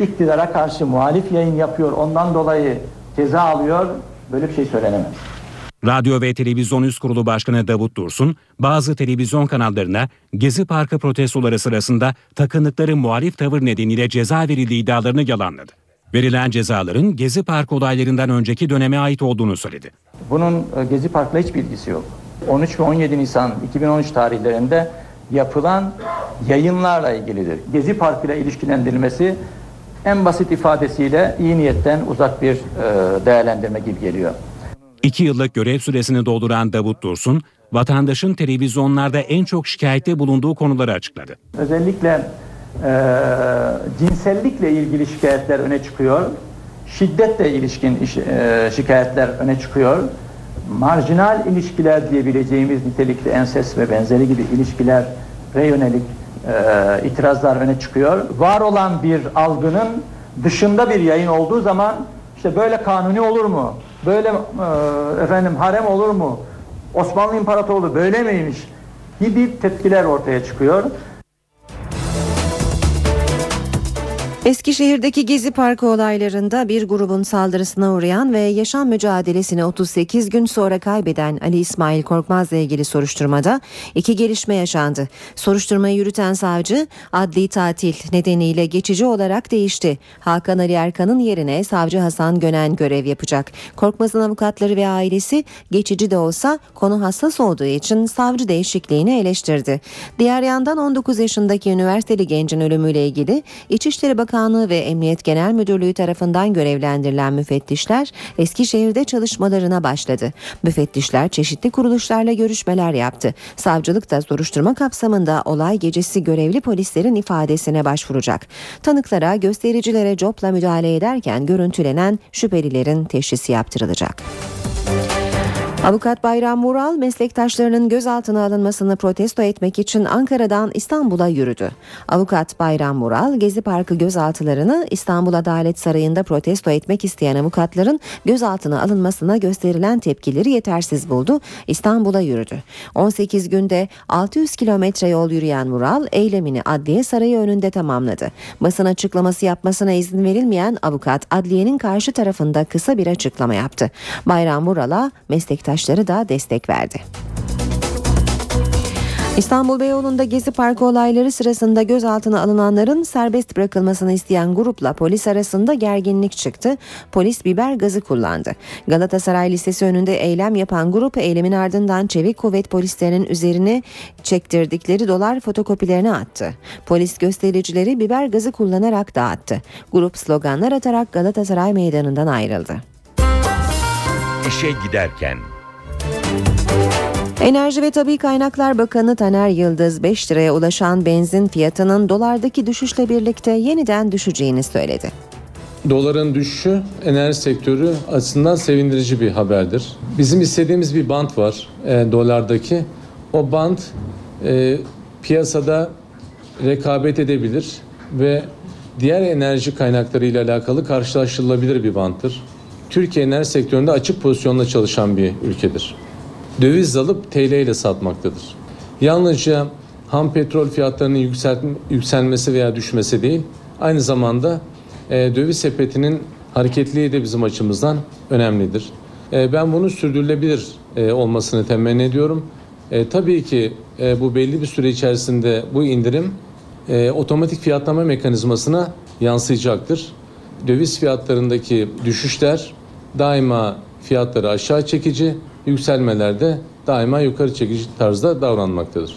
iktidara karşı muhalif yayın yapıyor ondan dolayı ceza alıyor böyle bir şey söylenemez. Radyo ve Televizyon Üst Kurulu Başkanı Davut Dursun, bazı televizyon kanallarına Gezi Parkı protestoları sırasında takındıkları muhalif tavır nedeniyle ceza verildiği iddialarını yalanladı. Verilen cezaların Gezi Parkı olaylarından önceki döneme ait olduğunu söyledi. Bunun e, Gezi Park'la hiçbir ilgisi yok. 13 ve 17 Nisan 2013 tarihlerinde yapılan yayınlarla ilgilidir. Gezi Parkı ile ilişkilendirilmesi en basit ifadesiyle iyi niyetten uzak bir e, değerlendirme gibi geliyor. İki yıllık görev süresini dolduran Davut Dursun, vatandaşın televizyonlarda en çok şikayette bulunduğu konuları açıkladı. Özellikle e, cinsellikle ilgili şikayetler öne çıkıyor. Şiddetle ilişkin iş, e, şikayetler öne çıkıyor. Marjinal ilişkiler diyebileceğimiz nitelikli enses ve benzeri gibi ilişkilere yönelik e, itirazlar öne çıkıyor. Var olan bir algının dışında bir yayın olduğu zaman işte böyle kanuni olur mu? Böyle e, efendim harem olur mu? Osmanlı İmparatorluğu böyle miymiş? gibi tepkiler ortaya çıkıyor. Eskişehir'deki Gezi Parkı olaylarında bir grubun saldırısına uğrayan ve yaşam mücadelesini 38 gün sonra kaybeden Ali İsmail Korkmaz'la ilgili soruşturmada iki gelişme yaşandı. Soruşturmayı yürüten savcı adli tatil nedeniyle geçici olarak değişti. Hakan Ali Erkan'ın yerine savcı Hasan Gönen görev yapacak. Korkmaz'ın avukatları ve ailesi geçici de olsa konu hassas olduğu için savcı değişikliğini eleştirdi. Diğer yandan 19 yaşındaki üniversiteli gencin ölümüyle ilgili İçişleri Bakanlığı ve Emniyet Genel Müdürlüğü tarafından görevlendirilen müfettişler Eskişehir'de çalışmalarına başladı. Müfettişler çeşitli kuruluşlarla görüşmeler yaptı. Savcılık da soruşturma kapsamında olay gecesi görevli polislerin ifadesine başvuracak. Tanıklara, göstericilere copla müdahale ederken görüntülenen şüphelilerin teşhisi yaptırılacak. Avukat Bayram Mural meslektaşlarının gözaltına alınmasını protesto etmek için Ankara'dan İstanbul'a yürüdü. Avukat Bayram Mural Gezi Parkı gözaltılarını İstanbul Adalet Sarayı'nda protesto etmek isteyen avukatların gözaltına alınmasına gösterilen tepkileri yetersiz buldu. İstanbul'a yürüdü. 18 günde 600 kilometre yol yürüyen Mural eylemini Adliye Sarayı önünde tamamladı. Basın açıklaması yapmasına izin verilmeyen avukat adliyenin karşı tarafında kısa bir açıklama yaptı. Bayram Mural'a meslektaşları da destek verdi. İstanbul Beyoğlu'nda Gezi Parkı olayları sırasında gözaltına alınanların serbest bırakılmasını isteyen grupla polis arasında gerginlik çıktı. Polis biber gazı kullandı. Galatasaray Lisesi önünde eylem yapan grup eylemin ardından çevik kuvvet polislerinin üzerine çektirdikleri dolar fotokopilerini attı. Polis göstericileri biber gazı kullanarak dağıttı. Grup sloganlar atarak Galatasaray meydanından ayrıldı. İşe giderken Enerji ve Tabi Kaynaklar Bakanı Taner Yıldız 5 liraya ulaşan benzin fiyatının dolardaki düşüşle birlikte yeniden düşeceğini söyledi. Doların düşüşü enerji sektörü açısından sevindirici bir haberdir. Bizim istediğimiz bir bant var e, dolardaki. O bant e, piyasada rekabet edebilir ve diğer enerji kaynakları ile alakalı karşılaştırılabilir bir banttır. Türkiye enerji sektöründe açık pozisyonla çalışan bir ülkedir. Döviz alıp TL ile satmaktadır. Yalnızca ham petrol fiyatlarının yükseltme, yükselmesi veya düşmesi değil, aynı zamanda e, döviz sepetinin hareketliliği de bizim açımızdan önemlidir. E, ben bunun sürdürülebilir e, olmasını temenni ediyorum. E, tabii ki e, bu belli bir süre içerisinde bu indirim e, otomatik fiyatlama mekanizmasına yansıyacaktır. Döviz fiyatlarındaki düşüşler daima fiyatları aşağı çekici, yükselmelerde daima yukarı çekici tarzda davranmaktadır.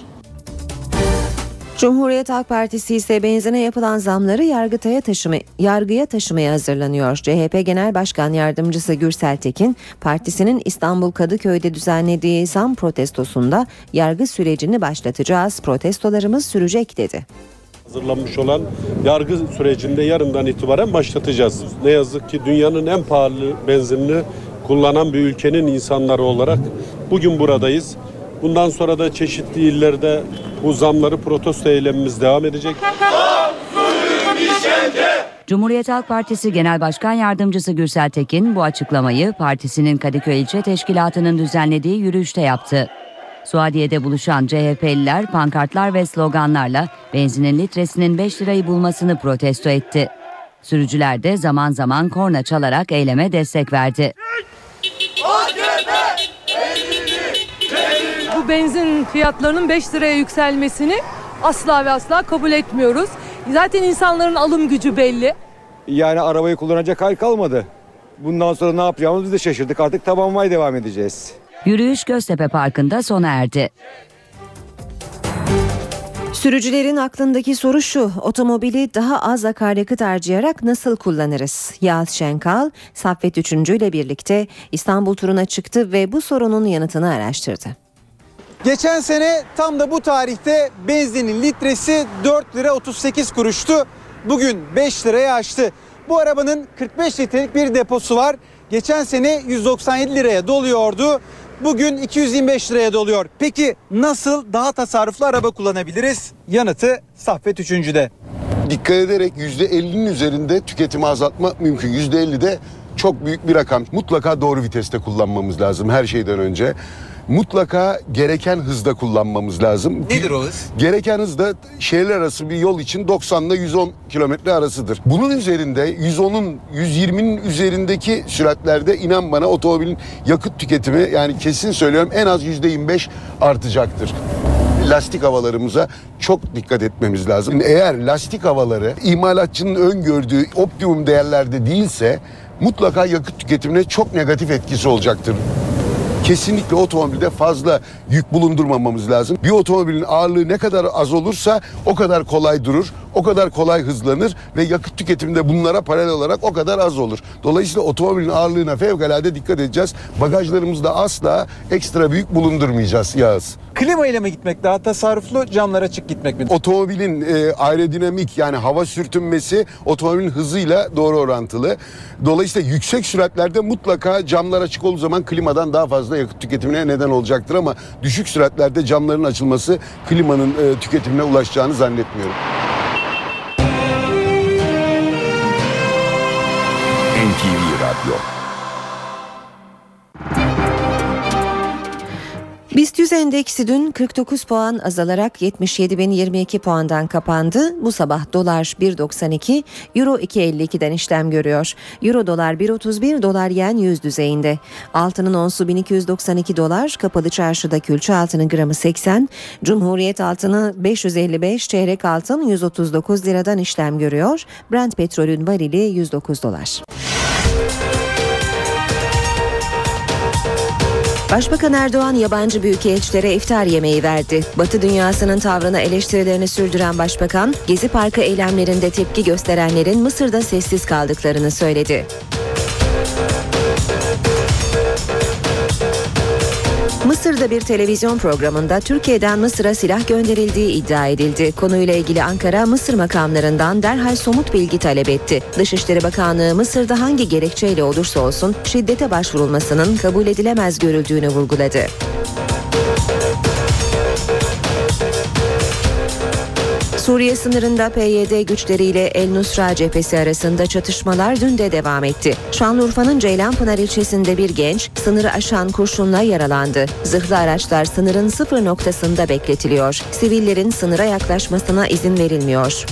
Cumhuriyet Halk Partisi ise benzine yapılan zamları yargıtaya taşıma, yargıya taşımaya hazırlanıyor. CHP Genel Başkan Yardımcısı Gürsel Tekin, partisinin İstanbul Kadıköy'de düzenlediği zam protestosunda yargı sürecini başlatacağız, protestolarımız sürecek dedi. Hazırlanmış olan yargı sürecinde yarından itibaren başlatacağız. Ne yazık ki dünyanın en pahalı benzinini kullanan bir ülkenin insanları olarak bugün buradayız. Bundan sonra da çeşitli illerde bu zamları protesto eylemimiz devam edecek. Cumhuriyet Halk Partisi Genel Başkan Yardımcısı Gürsel Tekin bu açıklamayı partisinin Kadıköy İlçe Teşkilatı'nın düzenlediği yürüyüşte yaptı. Suadiye'de buluşan CHP'liler pankartlar ve sloganlarla benzinin litresinin 5 lirayı bulmasını protesto etti. Sürücüler de zaman zaman korna çalarak eyleme destek verdi. Bu benzin fiyatlarının 5 liraya yükselmesini asla ve asla kabul etmiyoruz. Zaten insanların alım gücü belli. Yani arabayı kullanacak hal kalmadı. Bundan sonra ne yapacağımızı biz de şaşırdık. Artık tabanmaya devam edeceğiz. Yürüyüş Göztepe Parkı'nda sona erdi. Sürücülerin aklındaki soru şu, otomobili daha az akaryakıt harcayarak nasıl kullanırız? Yağız Şenkal, Saffet Üçüncü ile birlikte İstanbul turuna çıktı ve bu sorunun yanıtını araştırdı. Geçen sene tam da bu tarihte benzinin litresi 4 lira 38 kuruştu. Bugün 5 liraya aştı. Bu arabanın 45 litrelik bir deposu var. Geçen sene 197 liraya doluyordu. Bugün 225 liraya doluyor. Peki nasıl daha tasarruflu araba kullanabiliriz? Yanıtı Saffet 3.'de. Dikkat ederek %50'nin üzerinde tüketimi azaltma mümkün. %50 de çok büyük bir rakam. Mutlaka doğru viteste kullanmamız lazım her şeyden önce. Mutlaka gereken hızda kullanmamız lazım. Nedir o hız? Gereken hız da şehirler arası bir yol için 90 ile 110 kilometre arasıdır. Bunun üzerinde 110'un 120'nin üzerindeki süratlerde inan bana otomobilin yakıt tüketimi yani kesin söylüyorum en az %25 artacaktır lastik havalarımıza çok dikkat etmemiz lazım. Eğer lastik havaları imalatçının öngördüğü optimum değerlerde değilse mutlaka yakıt tüketimine çok negatif etkisi olacaktır kesinlikle otomobilde fazla yük bulundurmamamız lazım. Bir otomobilin ağırlığı ne kadar az olursa o kadar kolay durur, o kadar kolay hızlanır ve yakıt tüketiminde bunlara paralel olarak o kadar az olur. Dolayısıyla otomobilin ağırlığına fevkalade dikkat edeceğiz. Bagajlarımızda asla ekstra büyük bulundurmayacağız Yağız. Klima ile mi gitmek daha tasarruflu, camlar açık gitmek mi? Otomobilin e, aerodinamik yani hava sürtünmesi otomobilin hızıyla doğru orantılı. Dolayısıyla yüksek süratlerde mutlaka camlar açık olduğu zaman klimadan daha fazla yakıt tüketimine neden olacaktır ama düşük süratlerde camların açılması klimanın e, tüketimine ulaşacağını zannetmiyorum. NTV Radyo BIST 100 endeksi dün 49 puan azalarak 77.022 puandan kapandı. Bu sabah dolar 1.92, euro 2.52'den işlem görüyor. Euro dolar 1.31, dolar yen 100 düzeyinde. Altının onsu 1292 dolar, kapalı çarşıda külçe altının gramı 80, Cumhuriyet altını 555, çeyrek altın 139 liradan işlem görüyor. Brent petrolün varili 109 dolar. Başbakan Erdoğan yabancı büyükelçilere iftar yemeği verdi. Batı dünyasının tavrına eleştirilerini sürdüren başbakan, Gezi Parkı eylemlerinde tepki gösterenlerin Mısır'da sessiz kaldıklarını söyledi. Mısır'da bir televizyon programında Türkiye'den Mısır'a silah gönderildiği iddia edildi. Konuyla ilgili Ankara, Mısır makamlarından derhal somut bilgi talep etti. Dışişleri Bakanlığı Mısır'da hangi gerekçeyle olursa olsun şiddete başvurulmasının kabul edilemez görüldüğünü vurguladı. Suriye sınırında PYD güçleriyle El Nusra cephesi arasında çatışmalar dün de devam etti. Şanlıurfa'nın Ceylanpınar ilçesinde bir genç sınırı aşan kurşunla yaralandı. Zırhlı araçlar sınırın sıfır noktasında bekletiliyor. Sivillerin sınıra yaklaşmasına izin verilmiyor.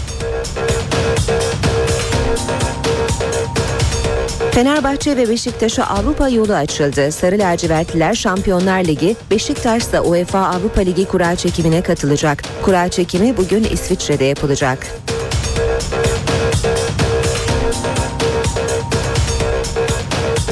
Fenerbahçe ve Beşiktaş'a Avrupa yolu açıldı. Sarı lacivertliler Şampiyonlar Ligi, Beşiktaş da UEFA Avrupa Ligi kura çekimine katılacak. Kura çekimi bugün İsviçre'de yapılacak.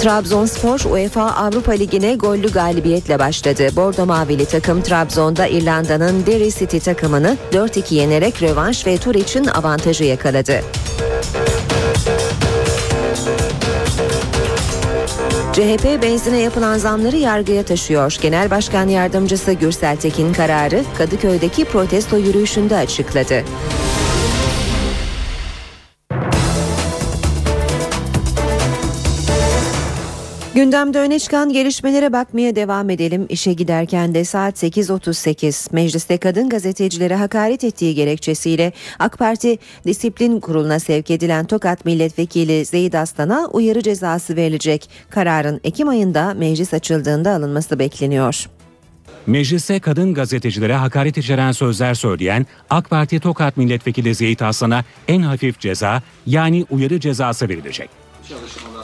Trabzonspor UEFA Avrupa Ligi'ne gollü galibiyetle başladı. Bordo Mavili takım Trabzon'da İrlanda'nın Derry City takımını 4-2 yenerek rövanş ve tur için avantajı yakaladı. CHP benzine yapılan zamları yargıya taşıyor. Genel Başkan Yardımcısı Gürsel Tekin kararı Kadıköy'deki protesto yürüyüşünde açıkladı. Gündemde öne çıkan gelişmelere bakmaya devam edelim. İşe giderken de saat 8.38 mecliste kadın gazetecilere hakaret ettiği gerekçesiyle AK Parti Disiplin Kurulu'na sevk edilen Tokat Milletvekili Zeyid Aslan'a uyarı cezası verilecek. Kararın Ekim ayında meclis açıldığında alınması bekleniyor. Mecliste kadın gazetecilere hakaret içeren sözler söyleyen AK Parti Tokat Milletvekili Zeyit Aslan'a en hafif ceza yani uyarı cezası verilecek.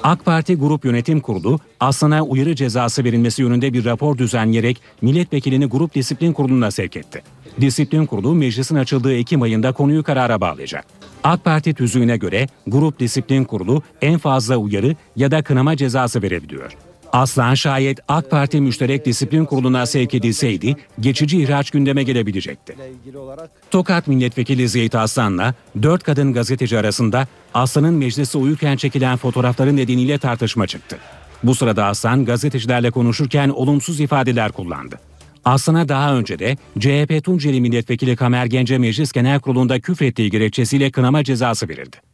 AK Parti Grup Yönetim Kurulu Aslan'a uyarı cezası verilmesi yönünde bir rapor düzenleyerek milletvekilini Grup Disiplin Kurulu'na sevk etti. Disiplin Kurulu meclisin açıldığı Ekim ayında konuyu karara bağlayacak. AK Parti tüzüğüne göre Grup Disiplin Kurulu en fazla uyarı ya da kınama cezası verebiliyor. Aslan şayet AK Parti Müşterek Disiplin Kurulu'na sevk edilseydi geçici ihraç gündeme gelebilecekti. Tokat Milletvekili Zeyt Aslan'la dört kadın gazeteci arasında Aslan'ın meclise uyurken çekilen fotoğrafları nedeniyle tartışma çıktı. Bu sırada Aslan gazetecilerle konuşurken olumsuz ifadeler kullandı. Aslan'a daha önce de CHP Tunceli Milletvekili Kamer Gence Meclis Genel Kurulu'nda küfrettiği gerekçesiyle kınama cezası verildi.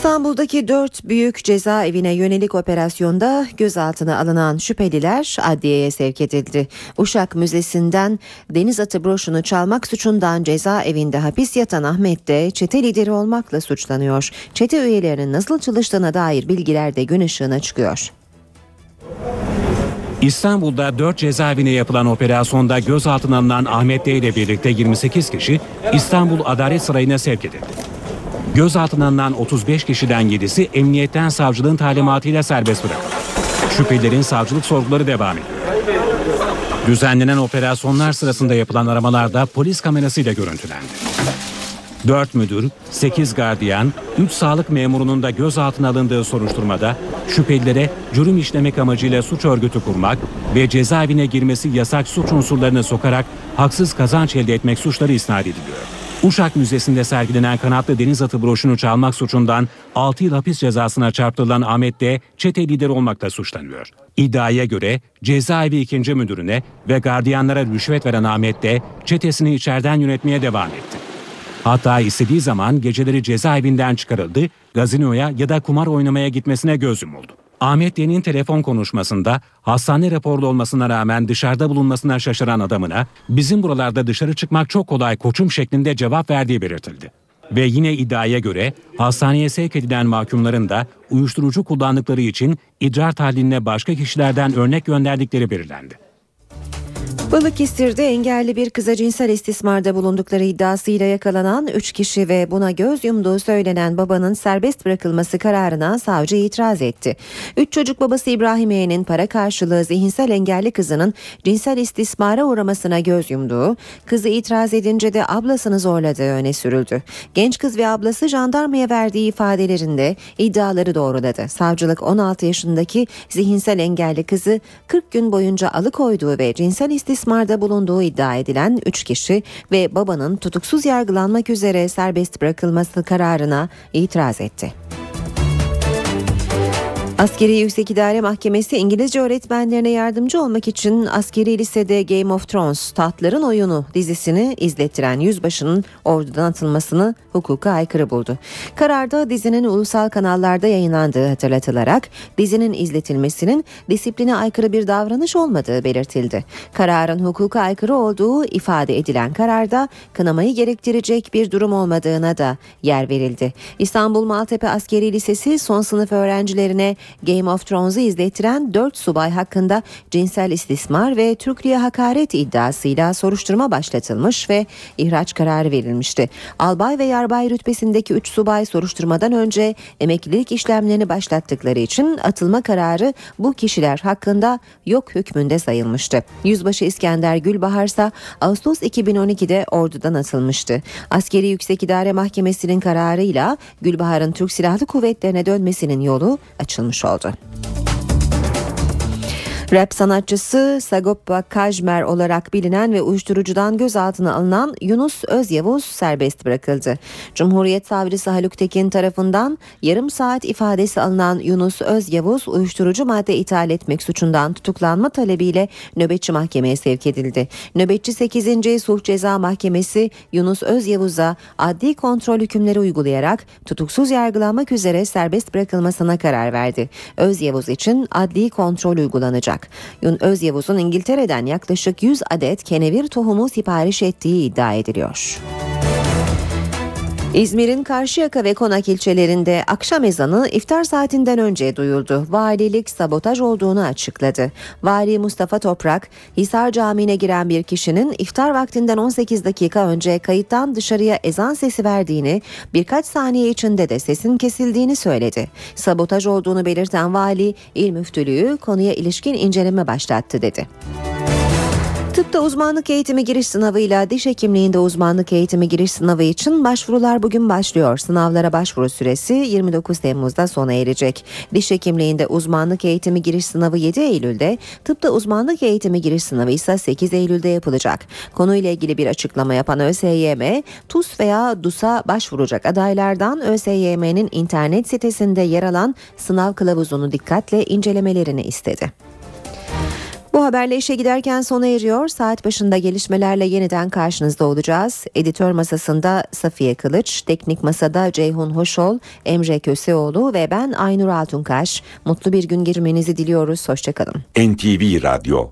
İstanbul'daki dört büyük cezaevine yönelik operasyonda gözaltına alınan şüpheliler adliyeye sevk edildi. Uşak Müzesi'nden deniz atı broşunu çalmak suçundan cezaevinde hapis yatan Ahmet de çete lideri olmakla suçlanıyor. Çete üyelerinin nasıl çalıştığına dair bilgiler de gün ışığına çıkıyor. İstanbul'da 4 cezaevine yapılan operasyonda gözaltına alınan Ahmet D ile birlikte 28 kişi İstanbul Adalet Sarayı'na sevk edildi. Gözaltına alınan 35 kişiden 7'si emniyetten savcılığın talimatıyla serbest bırakıldı. Şüphelilerin savcılık sorguları devam ediyor. Düzenlenen operasyonlar sırasında yapılan aramalarda polis kamerasıyla görüntülendi. 4 müdür, 8 gardiyan, 3 sağlık memurunun da gözaltına alındığı soruşturmada şüphelilere cürüm işlemek amacıyla suç örgütü kurmak ve cezaevine girmesi yasak suç unsurlarını sokarak haksız kazanç elde etmek suçları isnat ediliyor. Uşak Müzesi'nde sergilenen kanatlı deniz atı broşunu çalmak suçundan 6 yıl hapis cezasına çarptırılan Ahmet de çete lideri olmakla suçlanıyor. İddiaya göre cezaevi ikinci müdürüne ve gardiyanlara rüşvet veren Ahmet de çetesini içeriden yönetmeye devam etti. Hatta istediği zaman geceleri cezaevinden çıkarıldı, gazinoya ya da kumar oynamaya gitmesine göz yumuldu. Ahmet Y'nin telefon konuşmasında hastane raporlu olmasına rağmen dışarıda bulunmasına şaşıran adamına bizim buralarda dışarı çıkmak çok kolay koçum şeklinde cevap verdiği belirtildi. Ve yine iddiaya göre hastaneye sevk edilen mahkumların da uyuşturucu kullandıkları için idrar tahliline başka kişilerden örnek gönderdikleri belirlendi. Balıkesir'de engelli bir kıza cinsel istismarda bulundukları iddiasıyla yakalanan 3 kişi ve buna göz yumduğu söylenen babanın serbest bırakılması kararına savcı itiraz etti. 3 çocuk babası İbrahimiye'nin para karşılığı zihinsel engelli kızının cinsel istismara uğramasına göz yumduğu, kızı itiraz edince de ablasını zorladığı öne sürüldü. Genç kız ve ablası jandarmaya verdiği ifadelerinde iddiaları doğruladı. Savcılık 16 yaşındaki zihinsel engelli kızı 40 gün boyunca alıkoyduğu ve cinsel istismara istismarda bulunduğu iddia edilen 3 kişi ve babanın tutuksuz yargılanmak üzere serbest bırakılması kararına itiraz etti. Askeri Yüksek İdare Mahkemesi İngilizce öğretmenlerine yardımcı olmak için askeri lisede Game of Thrones Tahtların Oyunu dizisini izlettiren yüzbaşının ordudan atılmasını hukuka aykırı buldu. Kararda dizinin ulusal kanallarda yayınlandığı hatırlatılarak dizinin izletilmesinin disipline aykırı bir davranış olmadığı belirtildi. Kararın hukuka aykırı olduğu ifade edilen kararda kınamayı gerektirecek bir durum olmadığına da yer verildi. İstanbul Maltepe Askeri Lisesi son sınıf öğrencilerine Game of Thrones'u izlettiren 4 subay hakkında cinsel istismar ve Türklüğe hakaret iddiasıyla soruşturma başlatılmış ve ihraç kararı verilmişti. Albay ve yarbay rütbesindeki 3 subay soruşturmadan önce emeklilik işlemlerini başlattıkları için atılma kararı bu kişiler hakkında yok hükmünde sayılmıştı. Yüzbaşı İskender Gülbahar ise Ağustos 2012'de ordudan atılmıştı. Askeri Yüksek İdare Mahkemesi'nin kararıyla Gülbahar'ın Türk Silahlı Kuvvetleri'ne dönmesinin yolu açılmış oldu. Rap sanatçısı Sagopa Kajmer olarak bilinen ve uyuşturucudan gözaltına alınan Yunus Özyavuz serbest bırakıldı. Cumhuriyet Savcısı Haluk Tekin tarafından yarım saat ifadesi alınan Yunus Özyavuz uyuşturucu madde ithal etmek suçundan tutuklanma talebiyle nöbetçi mahkemeye sevk edildi. Nöbetçi 8. Sulh Ceza Mahkemesi Yunus Özyavuz'a adli kontrol hükümleri uygulayarak tutuksuz yargılanmak üzere serbest bırakılmasına karar verdi. Özyavuz için adli kontrol uygulanacak. Yun Özyavuz'un İngiltere'den yaklaşık 100 adet kenevir tohumu sipariş ettiği iddia ediliyor. İzmir'in Karşıyaka ve Konak ilçelerinde akşam ezanı iftar saatinden önce duyuldu. Valilik sabotaj olduğunu açıkladı. Vali Mustafa Toprak, Hisar Camii'ne giren bir kişinin iftar vaktinden 18 dakika önce kayıttan dışarıya ezan sesi verdiğini, birkaç saniye içinde de sesin kesildiğini söyledi. Sabotaj olduğunu belirten vali, il müftülüğü konuya ilişkin inceleme başlattı dedi. Tıpta uzmanlık eğitimi giriş sınavıyla diş hekimliğinde uzmanlık eğitimi giriş sınavı için başvurular bugün başlıyor. Sınavlara başvuru süresi 29 Temmuz'da sona erecek. Diş hekimliğinde uzmanlık eğitimi giriş sınavı 7 Eylül'de, tıpta uzmanlık eğitimi giriş sınavı ise 8 Eylül'de yapılacak. Konuyla ilgili bir açıklama yapan ÖSYM, TUS veya DUS'a başvuracak adaylardan ÖSYM'nin internet sitesinde yer alan sınav kılavuzunu dikkatle incelemelerini istedi. Bu haberle işe giderken sona eriyor. Saat başında gelişmelerle yeniden karşınızda olacağız. Editör masasında Safiye Kılıç, teknik masada Ceyhun Hoşol, Emre Köseoğlu ve ben Aynur Altunkaş. Mutlu bir gün girmenizi diliyoruz. Hoşçakalın. NTV Radyo